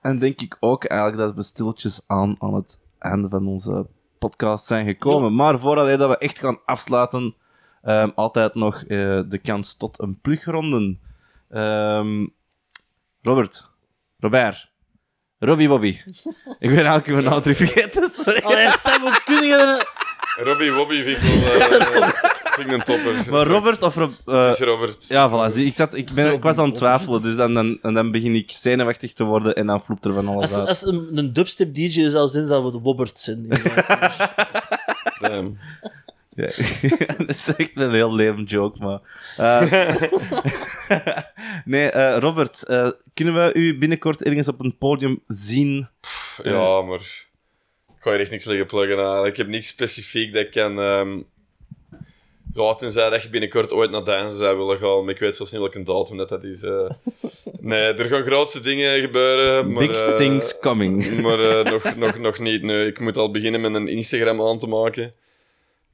en denk ik ook eigenlijk dat we stiltjes aan aan het einde van onze podcast zijn gekomen. Maar voordat dat we echt gaan afsluiten, ehm, altijd nog eh, de kans tot een plugronde. Ehm, Robert, Robert, Robbie Bobby. ik ben eigenlijk uw naam terug vergeten, sorry. Allee, Sam, hoe kun je dat- Robbie Wobby vind ik wel eh, vind een topper. Maar Robert of Rob... eh, Het is Robert. Ja, voilà. zie, ik, zat, ik, ben, ik was aan het twijfelen, dus dan, dan, en dan begin ik zenuwachtig te worden en dan vloept er van alles Als, uit. als een, een dubstep DJ zou zijn, zou het Wobbert zijn. Damn. Ja. dat is echt een heel lame joke, maar... eh, nee, eh, Robert, eh, kunnen we u binnenkort ergens op een podium zien? Ja, maar ik ga hier echt niks liggen pluggen. eigenlijk. Ik heb niks specifiek dat ik kan. ehm ja, tenzij dat je binnenkort ooit naar dansen zou willen gaan, maar ik weet zelfs niet welke datum dat, dat is. eh. Nee, er gaan grootste dingen gebeuren. Maar, Big eh, things coming. Maar eh, nog, nog, nog niet. Nee, ik moet al beginnen met een Instagram aan te maken.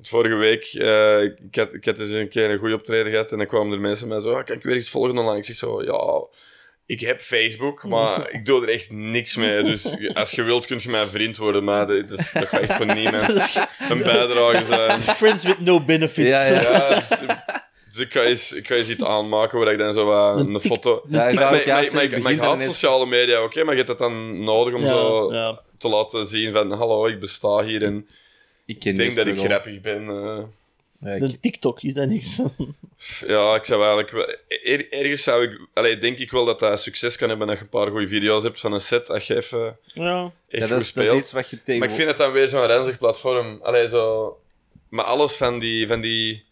Vorige week, ik, had, ik had eens een keer een goede optreden gehad en dan kwamen er mensen mij zo, ah, kan ik weer iets volgen online? Ik zeg zo, ja, ik heb Facebook, maar ik doe er echt niks mee. Dus als je wilt, kun je mijn vriend worden, maar dat, is- dat gaat echt voor niemand een bijdrage zijn. Friends with no benefits. Ja, ja. Ja, dus, dus ik, ga eens, ik ga eens iets aanmaken waar ik dan zo wat een, foto... Ja, ik Maar, ik- haat sociale media, oké, maar je hebt dat dan nodig om Ja, zo ja. te laten zien van, hallo, ik besta hier en Ik ken ik denk dat ik grappig ben. eh. Ja, ik- Een TikTok is dat niks van. ja, ik zou eigenlijk... wel- er- ergens zou ik... Allee, denk ik wel dat dat succes kan hebben als je een paar goede video's hebt van een set, als je even Ja. echt ja, dat, goed is, dat is speelt. iets wat je tegen... Maar ik vind het dan weer zo'n ranzig platform. Allee, zo... Maar alles van die, van die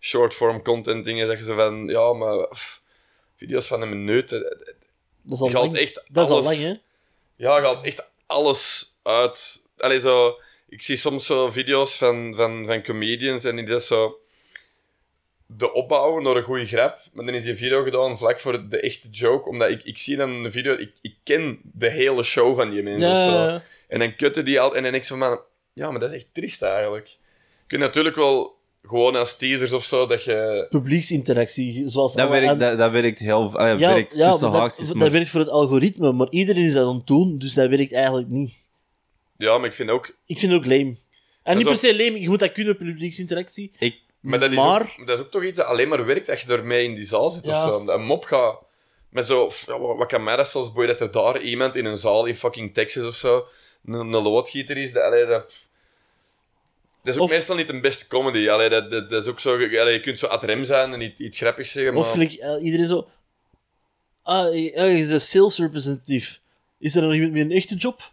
short-form content dingen, zeg je zo van... Ja, maar... pff, video's van een minuut... eh, Dat is al lang. echt Dat is al alles- lang, hè? Ja, je haalt echt alles uit. Allee, zo, ik zie soms zo video's van, van, van comedians en die dat zo de opbouw naar een goede grap, maar dan is die video gedaan vlak voor de echte joke, omdat ik, ik zie dan de video, ik, ik ken de hele show van die mensen of zo. Ja, En dan kutten die altijd en dan denk ik van, ja, maar dat is echt triest eigenlijk. Je kunt natuurlijk wel gewoon als teasers of zo, dat je... publieksinteractie. Zoals Dat werkt, dat, dat werkt heel... allee, dat ja, werkt ja, tussen haakjes, dat, maar- dat werkt voor het algoritme, maar iedereen is dat aan het doen, dus dat werkt eigenlijk niet. Ja, maar ik vind ook... Ik vind het ook lame. En niet per se lame, je moet dat kunnen, publieksinteractie. Ik, Maar dat is, Maar- ook, dat is ook toch iets dat alleen maar werkt als je ermee in die zaal zit Ja. of zo. Een mop gaat met zo, ja, wat, kan mij dat zelfs boeien dat er daar iemand in een zaal in fucking Texas of zo een, een loodgieter is? Dat, allee, dat, dat is ook Of- meestal niet een beste comedy. Allee, dat, dat, dat is ook zo, allee, je kunt zo ad rem zijn en iets, iets grappigs zeggen, maar... Of gelijk, eh, iedereen zo... Ah, hij hij is een sales representative. Is er nog iemand met een echte job?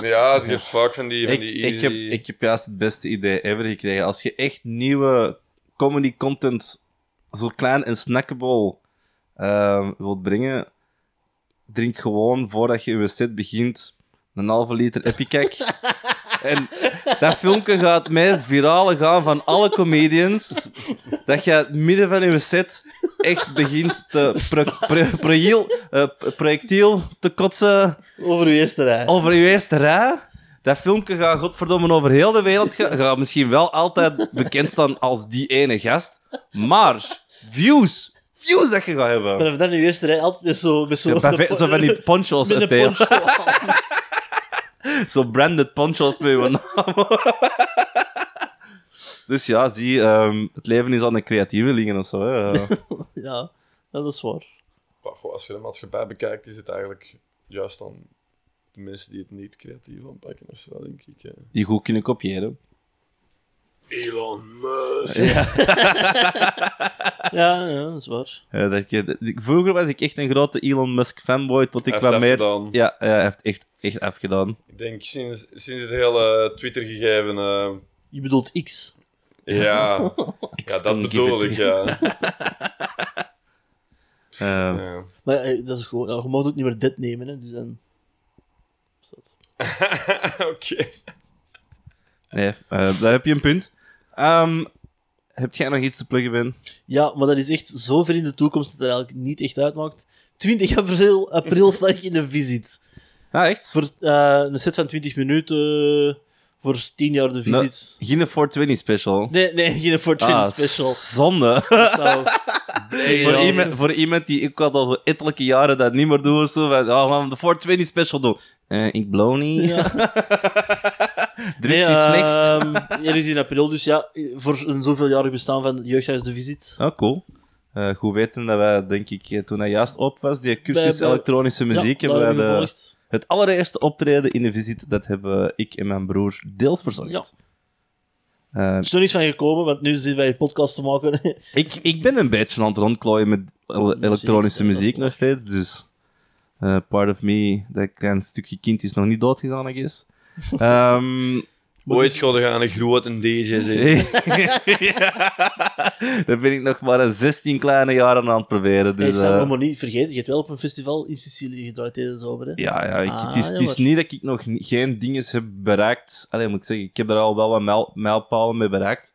Ja, je hebt vaak van die, van Ik, die ik, easy... heb, ik heb juist het beste idee ever gekregen. Als je echt nieuwe comedy content zo klein en snackable ehm, wilt brengen, drink gewoon voordat je je set begint een halve liter Epicac. en dat filmpje gaat het meest virale gaan van alle comedians. Dat je het midden van je set echt begint te pro, pro- projiel- eh, projectiel te kotsen Over uw eerste rij. over je eerste rij. Dat filmpje gaat godverdomme over heel de wereld gaan. Gaat misschien wel altijd bekend staan als die ene gast. Maar views. Views dat je gaat hebben. Vanaf dan in uw eerste rij altijd met zo... Met zo, Ja, bij ve- zo van die ponchos Met uit een deel. poncho aan. Zo branded ponchos met je naam. Dus ja, zie, ehm, het leven is aan de creatievelingen of zo. Hè. Ja, dat is waar. Maar goh, als je de maatschappij bekijkt, is het eigenlijk juist aan de mensen die het niet creatief aanpakken of zo, denk ik. hè. Die goed kunnen kopiëren. Elon Musk. Ja, ja, dat is waar. Eh, dat je, dat- ik- vroeger was ik echt een grote Elon Musk fanboy, tot ik Hij wat heeft meer... afgedaan. Ja, ja, hij heeft echt, echt afgedaan. Ik denk sinds, sinds het hele Twitter-gegeven. eh, Je bedoelt X. ja, ja, dat bedoel ik, ja. Eh, ja. Maar eh, dat is gewoon... je mag ook niet meer dit nemen, hè. Dus dan... Oké. Nee, daar heb je een punt. Ehm, heb jij nog iets te pluggen, Ben? Ja, maar dat is echt zo ver in de toekomst dat het eigenlijk niet echt uitmaakt. 20 april, april sta ik in de visit. Ah, echt? Voor eh, een set van 20 minuten voor 10 jaar de Nou, visit. Geen 420 special. Nee, nee, geen 420 Ah, special. Zonde. Voor, iemand, voor iemand die ik had al zo ettelijke jaren dat niet meer doe, zo van, oh, we gaan de 420 special doen. Eh, ik blow niet. Ja. Drugs Nee, is slecht. ehm, er is in april, dus ja, voor een zoveeljarig bestaan van het Jeugdhuis de Visit. Oh, cool. Eh, goed weten dat wij, denk ik, eh, toen hij juist op was, die cursus Bij- bij- elektronische muziek, ja, hebben wij ik de, het allereerste optreden in de visit, dat hebben ik en mijn broer deels verzorgd. Ja. Er is nog niets van gekomen, want nu zitten wij een podcast te maken. ik, ik ben een beetje aan het rondklooien met ele- elektronische muziek nog steeds, dus eh, part of me, dat klein stukje kind, is nog niet doodgegaan, I guess. Ehm, Ooit ga je aan een grote DJ zijn. Daar ben ik nog maar een 16 kleine jaren aan het proberen. Dus, hey, Sam, eh, maar niet vergeten, je hebt wel op een festival in Sicilië gedraaid deze zomer, hè? ja, ja ik, Ah, het, is, het is niet dat ik nog geen dingen heb bereikt. Allee, moet ik zeggen, ik heb daar al wel wat mijl, mijlpalen mee bereikt.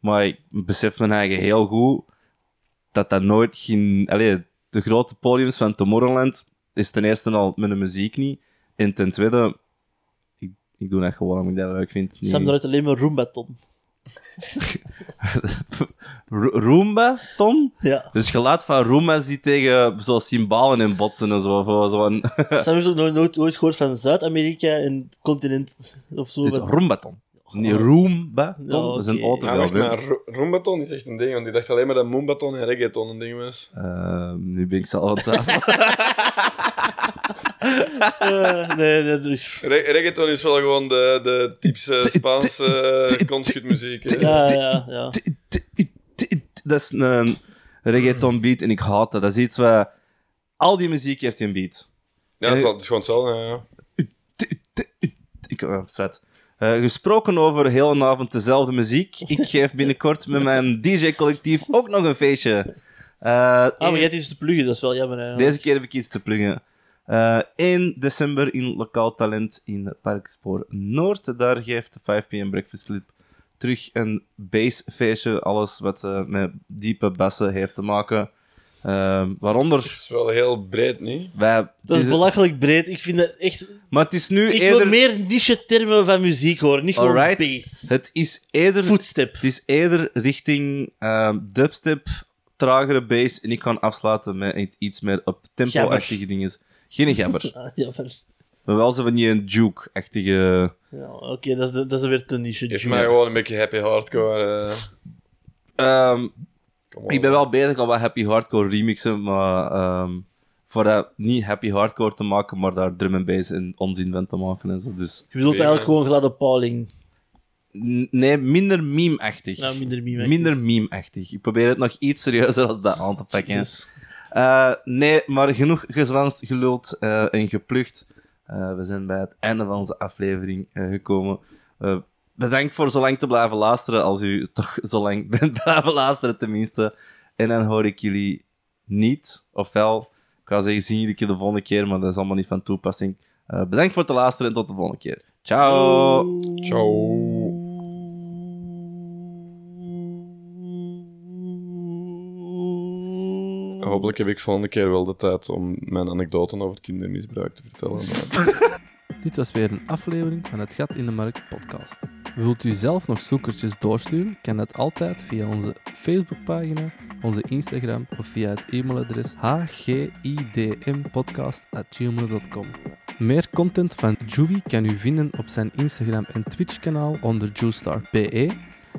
Maar ik besef mijn eigen heel goed dat dat nooit geen... Allee, de grote podiums van Tomorrowland is ten eerste al met de muziek niet. En ten tweede, ik, ik doe dat gewoon omdat ik dat leuk vind. Sam draait alleen maar Roombaton. Ro- Roomba, Tom? Ja. Dus geluid van Roombas die tegen zo cymbalen en botsen en zo. Zo, zo een, Sam is ook nooit, nooit, gehoord van Zuid-Amerika en continent of zo. Het is Roombaton. Oh, Roombaton. Ja, Dat is een auto. Ja, maar Ro- Roombaton is echt een ding, want ik dacht alleen maar dat Moombaton en Reggaeton een ding was. Eh, nu ben ik zelf aan tafel. Eh, nee, nee, dus... Re- reggaeton is wel gewoon de, de typische Spaanse uh, conschutmuziek. hè. Ja, ja, ja. Dat is een reggaeton beat en ik haat dat. Dat is iets waar... Al die muziek heeft een beat. Ja, dat is, is gewoon hetzelfde. Ja. Ik, oh, zwet. Eh, gesproken over heel een avond dezelfde muziek. Ik geef binnenkort met mijn DJ-collectief ook nog een feestje. Eh, Ah, maar jij hebt iets te pluggen, dat is wel jammer. eigenlijk. Deze keer heb ik iets te pluggen. Eh 1 december in Lokaal Talent in Parkspoor Noord. Daar geeft de 5 PM Breakfast Club terug een bassfeestje. Alles wat met diepe bassen heeft te maken. Ehm, Dat waaronder is wel heel breed, niet? wij... Dat is is- belachelijk breed. Ik vind het echt... maar het is nu Ik eerder... wil meer niche-termen van muziek horen, niet gewoon Alright. bass. Het is eerder... Footstep. Het is eerder richting ehm, dubstep, tragere bass. En ik kan afsluiten met iets- meer op tempo-achtige dingen. Geen gabber. Ah, jammer. maar wel zo van die een juke-achtige... Ja, Oké, dat, is dat is weer te niche. Geef mij gewoon een beetje happy hardcore. on. Ik ben wel bezig aan wat happy hardcore remixen, maar ehm, voor dat niet happy hardcore te maken, maar daar drum and bass in onzin van te maken en zo. Dus Je bedoelt Ja. eigenlijk gewoon gladde Pauling. n- nee, minder meme-achtig. Ja, minder meme. Minder meme-achtig. Ik probeer het nog iets serieuzer als dat aan te pakken. Eh, nee, maar genoeg gezwanst, geluld eh, en geplucht. Eh, we zijn bij het einde van onze aflevering eh, gekomen. Bedankt voor zo lang te blijven luisteren, als u toch zo lang bent blijven luisteren tenminste. En dan hoor ik jullie niet, ofwel, ik ga zeggen, zien jullie de volgende keer, maar dat is allemaal niet van toepassing. Eh, bedankt voor het luisteren en tot de volgende keer. Ciao! Ciao. Hopelijk heb ik volgende keer wel de tijd om mijn anekdoten over kindermisbruik te vertellen. maar- Dit was weer een aflevering van het Gat in de Markt podcast. Wilt u zelf nog zoekertjes doorsturen? Kan dat altijd via onze Facebookpagina, onze Instagram of via het e-mailadres hgidmpodcast.gmail.com. Meer content van Juby kan u vinden op zijn Instagram en Twitch kanaal onder JuStar.be.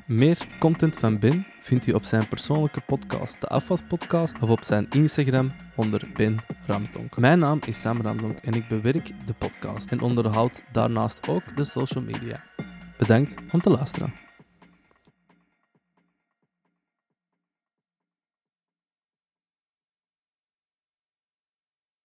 Meer content van Ben vindt u op zijn persoonlijke podcast, de Afwas Podcast, of op zijn Instagram onder Ben Ramsdonk. Mijn naam is Sam Ramsdonk en ik bewerk de podcast en onderhoud daarnaast ook de social media. Bedankt om te luisteren.